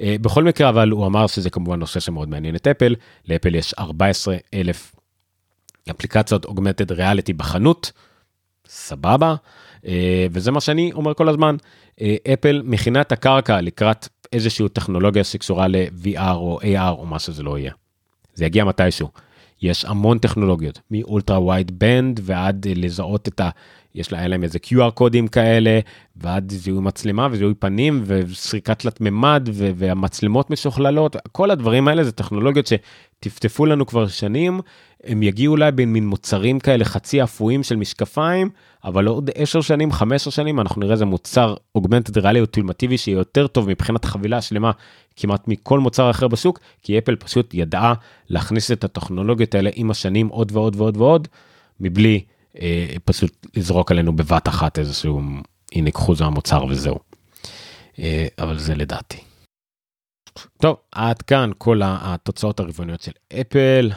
אה, בכל מקרה אבל הוא אמר שזה כמובן נושא שמאוד מעניין את אפל לאפל יש 14 אלף אפליקציות אוגמנטד ריאליטי בחנות. סבבה אה, וזה מה שאני אומר כל הזמן אה, אפל מכינה את הקרקע לקראת איזושהי טכנולוגיה שקשורה ל-VR או AR או מה שזה לא יהיה. זה יגיע מתישהו. יש המון טכנולוגיות, מאולטרה ווייד בנד ועד לזהות את ה... יש לה, להם איזה QR קודים כאלה, ועד זיהוי מצלמה וזיהוי פנים וסריקת תלת מימד והמצלמות משוכללות, כל הדברים האלה זה טכנולוגיות שטפטפו לנו כבר שנים, הם יגיעו אולי בין מין מוצרים כאלה חצי אפויים של משקפיים, אבל עוד 10 שנים, 15 שנים, אנחנו נראה איזה מוצר אוגמנטד ריאלי אולטימטיבי שיהיה יותר טוב מבחינת חבילה שלמה כמעט מכל מוצר אחר בשוק, כי אפל פשוט ידעה להכניס את הטכנולוגיות האלה עם השנים עוד ועוד ועוד ועוד, מבלי אה, פשוט לזרוק עלינו בבת אחת איזשהו, הנה קחו זה המוצר וזהו. אה, אבל זה לדעתי. טוב, עד כאן כל התוצאות הרבעוניות של אפל.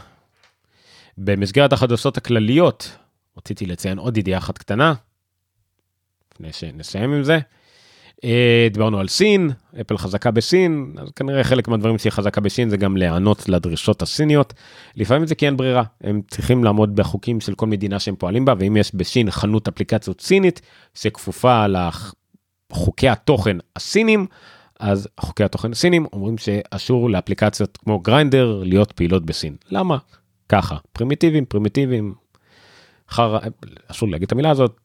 במסגרת החדשות הכלליות, רציתי לציין עוד ידיעה אחת קטנה, לפני שנסיים עם זה. אה, דיברנו על סין, אפל חזקה בסין, אז כנראה חלק מהדברים שהיא חזקה בסין זה גם להיענות לדרישות הסיניות. לפעמים זה כי אין ברירה, הם צריכים לעמוד בחוקים של כל מדינה שהם פועלים בה, ואם יש בסין חנות אפליקציות סינית שכפופה לחוקי התוכן הסינים, אז חוקי התוכן הסינים אומרים שאסור לאפליקציות כמו Grindr להיות פעילות בסין. למה? ככה, פרימיטיביים, פרימיטיביים, חרא, אסור להגיד את המילה הזאת,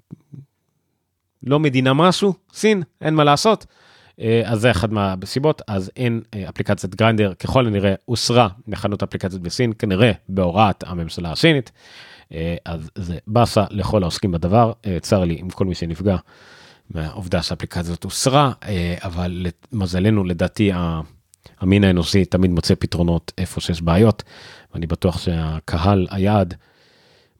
לא מדינה משהו, סין, אין מה לעשות. אה, אז זה אחד מהסיבות, אז אין אה, אפליקציית Grindr, ככל הנראה הוסרה מחנות אפליקציות בסין, כנראה בהוראת הממשלה הסינית. אה, אז זה באסה לכל העוסקים בדבר, צר לי עם כל מי שנפגע מהעובדה שהאפליקציה הזאת הוסרה, אבל למזלנו, לדעתי, המין האנושי תמיד מוצא פתרונות איפה שיש בעיות, ואני בטוח שהקהל, היעד,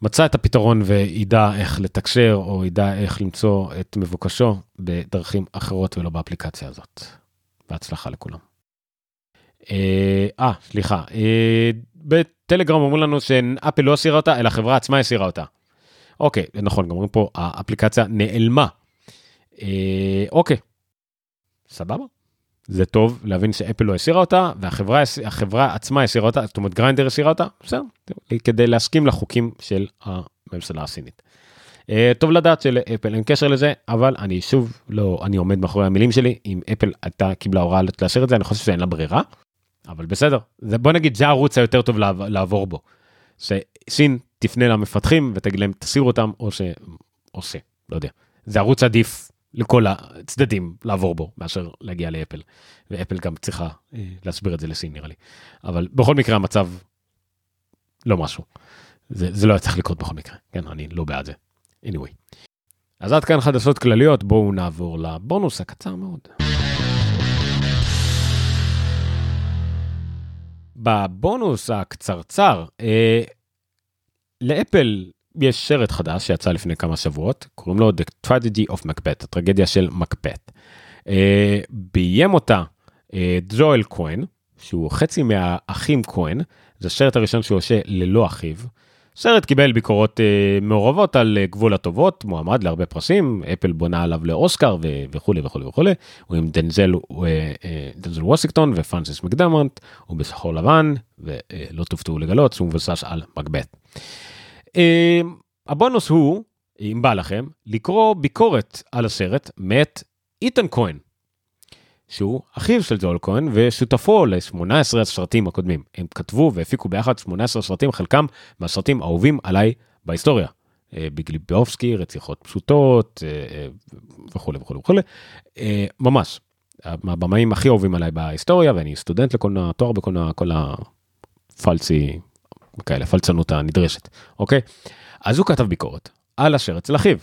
מצא את הפתרון וידע איך לתקשר או ידע איך למצוא את מבוקשו בדרכים אחרות ולא באפליקציה הזאת. בהצלחה לכולם. אה, אה סליחה, אה, בטלגרם אומרים לנו שאפל לא הסירה אותה, אלא החברה עצמה הסירה אותה. אוקיי, נכון, גם אומרים פה האפליקציה נעלמה. אה, אוקיי, סבבה. זה טוב להבין שאפל לא הסירה אותה והחברה החברה עצמה הסירה אותה זאת אומרת גריינדר הסירה אותה בסדר כדי להסכים לחוקים של הממשלה הסינית. Uh, טוב לדעת שלאפל אין קשר לזה אבל אני שוב לא אני עומד מאחורי המילים שלי אם אפל הייתה קיבלה הוראה לאשר את זה אני חושב שאין לה ברירה אבל בסדר זה בוא נגיד זה הערוץ היותר טוב לעבור בו. שסין תפנה למפתחים ותגיד להם תסירו אותם או שעושה לא יודע זה ערוץ עדיף לכל הצדדים לעבור בו מאשר להגיע לאפל. ואפל גם צריכה אה, להסביר את זה לסין נראה לי. אבל בכל מקרה המצב לא משהו. זה, זה לא היה צריך לקרות בכל מקרה. כן, אני לא בעד זה. anyway. אז עד כאן חדשות כלליות, בואו נעבור לבונוס הקצר מאוד. בבונוס הקצרצר, אה, לאפל יש שרט חדש שיצא לפני כמה שבועות, קוראים לו The Tragedy of Macbeth, הטרגדיה של מקבט. Uh, ביים אותה uh, ג'ואל כהן, שהוא חצי מהאחים כהן, זה השרט הראשון שהוא עושה ללא אחיו. סרט קיבל ביקורות uh, מעורבות על uh, גבול הטובות, מועמד להרבה פרסים, אפל בונה עליו לאוסקר וכולי וכולי וכולי, הוא עם דנזל, uh, uh, דנזל וושינגטון ופרנסיס מקדמונט, הוא בשחור לבן, ולא uh, תופתעו לגלות שהוא מבוסס על מקבט. אמ, הבונוס הוא, אם בא לכם, לקרוא ביקורת על הסרט מאת איתן כהן, שהוא אחיו של ג'ואל כהן ושותפו ל-18 הסרטים הקודמים. הם כתבו והפיקו ביחד 18 סרטים, חלקם מהסרטים האהובים עליי בהיסטוריה. אה, ביג ליבובסקי, רציחות פשוטות וכולי וכולי וכולי. ממש, מהבמאים הכי אהובים עליי בהיסטוריה ואני סטודנט לקולנוע, תואר בקולנוע, כל הפלצי, כאלה, פלצנות הנדרשת, אוקיי? אז הוא כתב ביקורת על אשר אצל אחיו.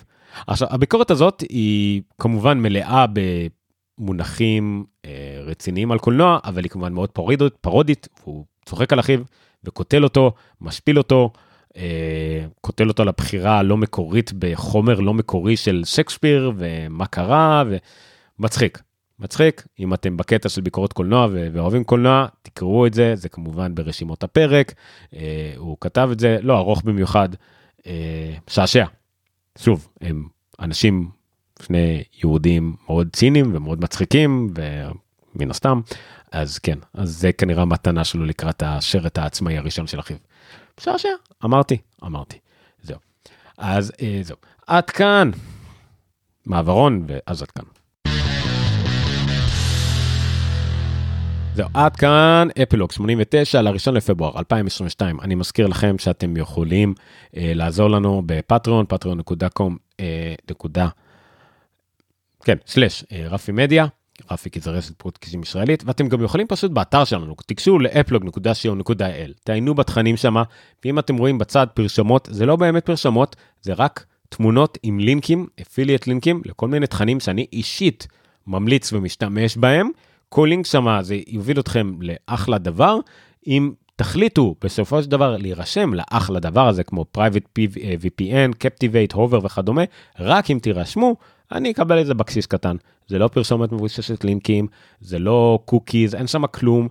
עכשיו, הביקורת הזאת היא כמובן מלאה במונחים אה, רציניים על קולנוע, אבל היא כמובן מאוד פרודית, פרודית, הוא צוחק על אחיו וקוטל אותו, משפיל אותו, אה, קוטל אותו לבחירה הלא מקורית בחומר לא מקורי של שייקספיר ומה קרה ומצחיק. מצחיק, אם אתם בקטע של ביקורות קולנוע ואוהבים קולנוע, תקראו את זה, זה כמובן ברשימות הפרק, אה, הוא כתב את זה, לא ארוך במיוחד, אה, שעשע. שוב, הם אנשים, שני יהודים מאוד ציניים ומאוד מצחיקים, ומן הסתם, אז כן, אז זה כנראה המתנה שלו לקראת השרת העצמאי הראשון של אחיו. שעשע, אמרתי, אמרתי, זהו. אז אה, זהו, עד כאן. מעברון ואז עד כאן. זהו, עד כאן אפילוג 89 לראשון לפברואר 2022. אני מזכיר לכם שאתם יכולים אה, לעזור לנו בפטריון, פטריון.קום, אה, נקודה, כן, סלאש אה, רפי מדיה, רפי כי זה רשת פודקאסטים ישראלית, ואתם גם יכולים פשוט באתר שלנו, תיגשו לאפלוג.co.il, תעיינו בתכנים שם, ואם אתם רואים בצד פרסומות, זה לא באמת פרסומות, זה רק תמונות עם לינקים, affiliate לינקים, לכל מיני תכנים שאני אישית ממליץ ומשתמש בהם. כל לינק שם זה יוביל אתכם לאחלה דבר. אם תחליטו בסופו של דבר להירשם לאחלה דבר הזה כמו private VPN, Captivate, Hover וכדומה, רק אם תירשמו, אני אקבל איזה בקשיש קטן. זה לא פרסומת מבוססת לינקים, זה לא קוקיז, אין שם כלום.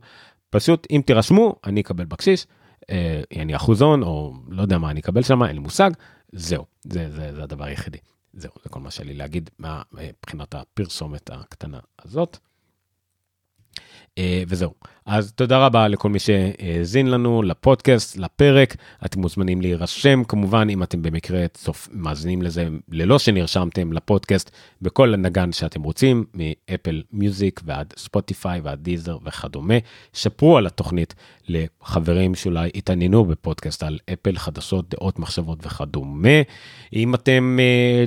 פשוט אם תירשמו, אני אקבל בקשיש, אה, אני אחוזון או לא יודע מה אני אקבל שם, אין לי מושג. זהו, זה, זה, זה הדבר היחידי. זהו, זה כל מה שלי להגיד מבחינת הפרסומת הקטנה הזאת. אה, וזהו. אז תודה רבה לכל מי שהאזין לנו לפודקאסט, לפרק. אתם מוזמנים להירשם, כמובן, אם אתם במקרה צופ... מאזינים לזה ללא שנרשמתם לפודקאסט, בכל הנגן שאתם רוצים, מאפל מיוזיק ועד ספוטיפיי ועד דיזר וכדומה. שפרו על התוכנית לחברים שאולי התעניינו בפודקאסט על אפל, חדשות, דעות, מחשבות וכדומה. אם אתם uh,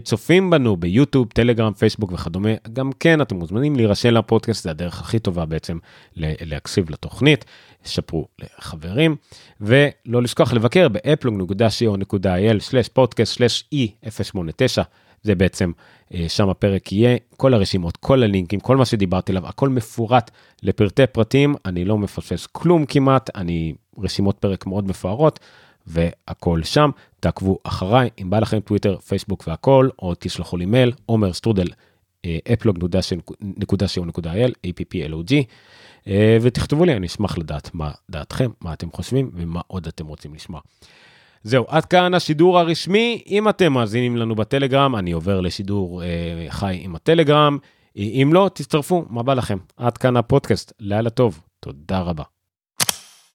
צופים בנו ביוטיוב, טלגרם, פייסבוק וכדומה, גם כן אתם מוזמנים להירשם לפודקאסט, זה הדרך הכי טובה בעצם להקשיב לתוכנית, שפרו לחברים, ולא לשכוח לבקר באפלוג.co.il/פודקאסט/e089, זה בעצם, אה, שם הפרק יהיה, כל הרשימות, כל הלינקים, כל מה שדיברתי עליו, הכל מפורט לפרטי פרטים, אני לא מפספס כלום כמעט, אני רושם רשימות פרק מאוד מפוארות. והכל שם, תעקבו אחריי, אם בא לכם טוויטר, פייסבוק והכל, או תשלחו לי מייל, עומר סטרודל, applog.co.il, applog, אה, ותכתבו לי, אני אשמח לדעת מה דעתכם, מה אתם חושבים ומה עוד אתם רוצים לשמוע. זהו, עד כאן השידור הרשמי. אם אתם מאזינים לנו בטלגרם, אני עובר לשידור אה, חי עם הטלגרם. אם לא, תצטרפו, מה בא לכם? עד כאן הפודקאסט, לילה טוב, תודה רבה.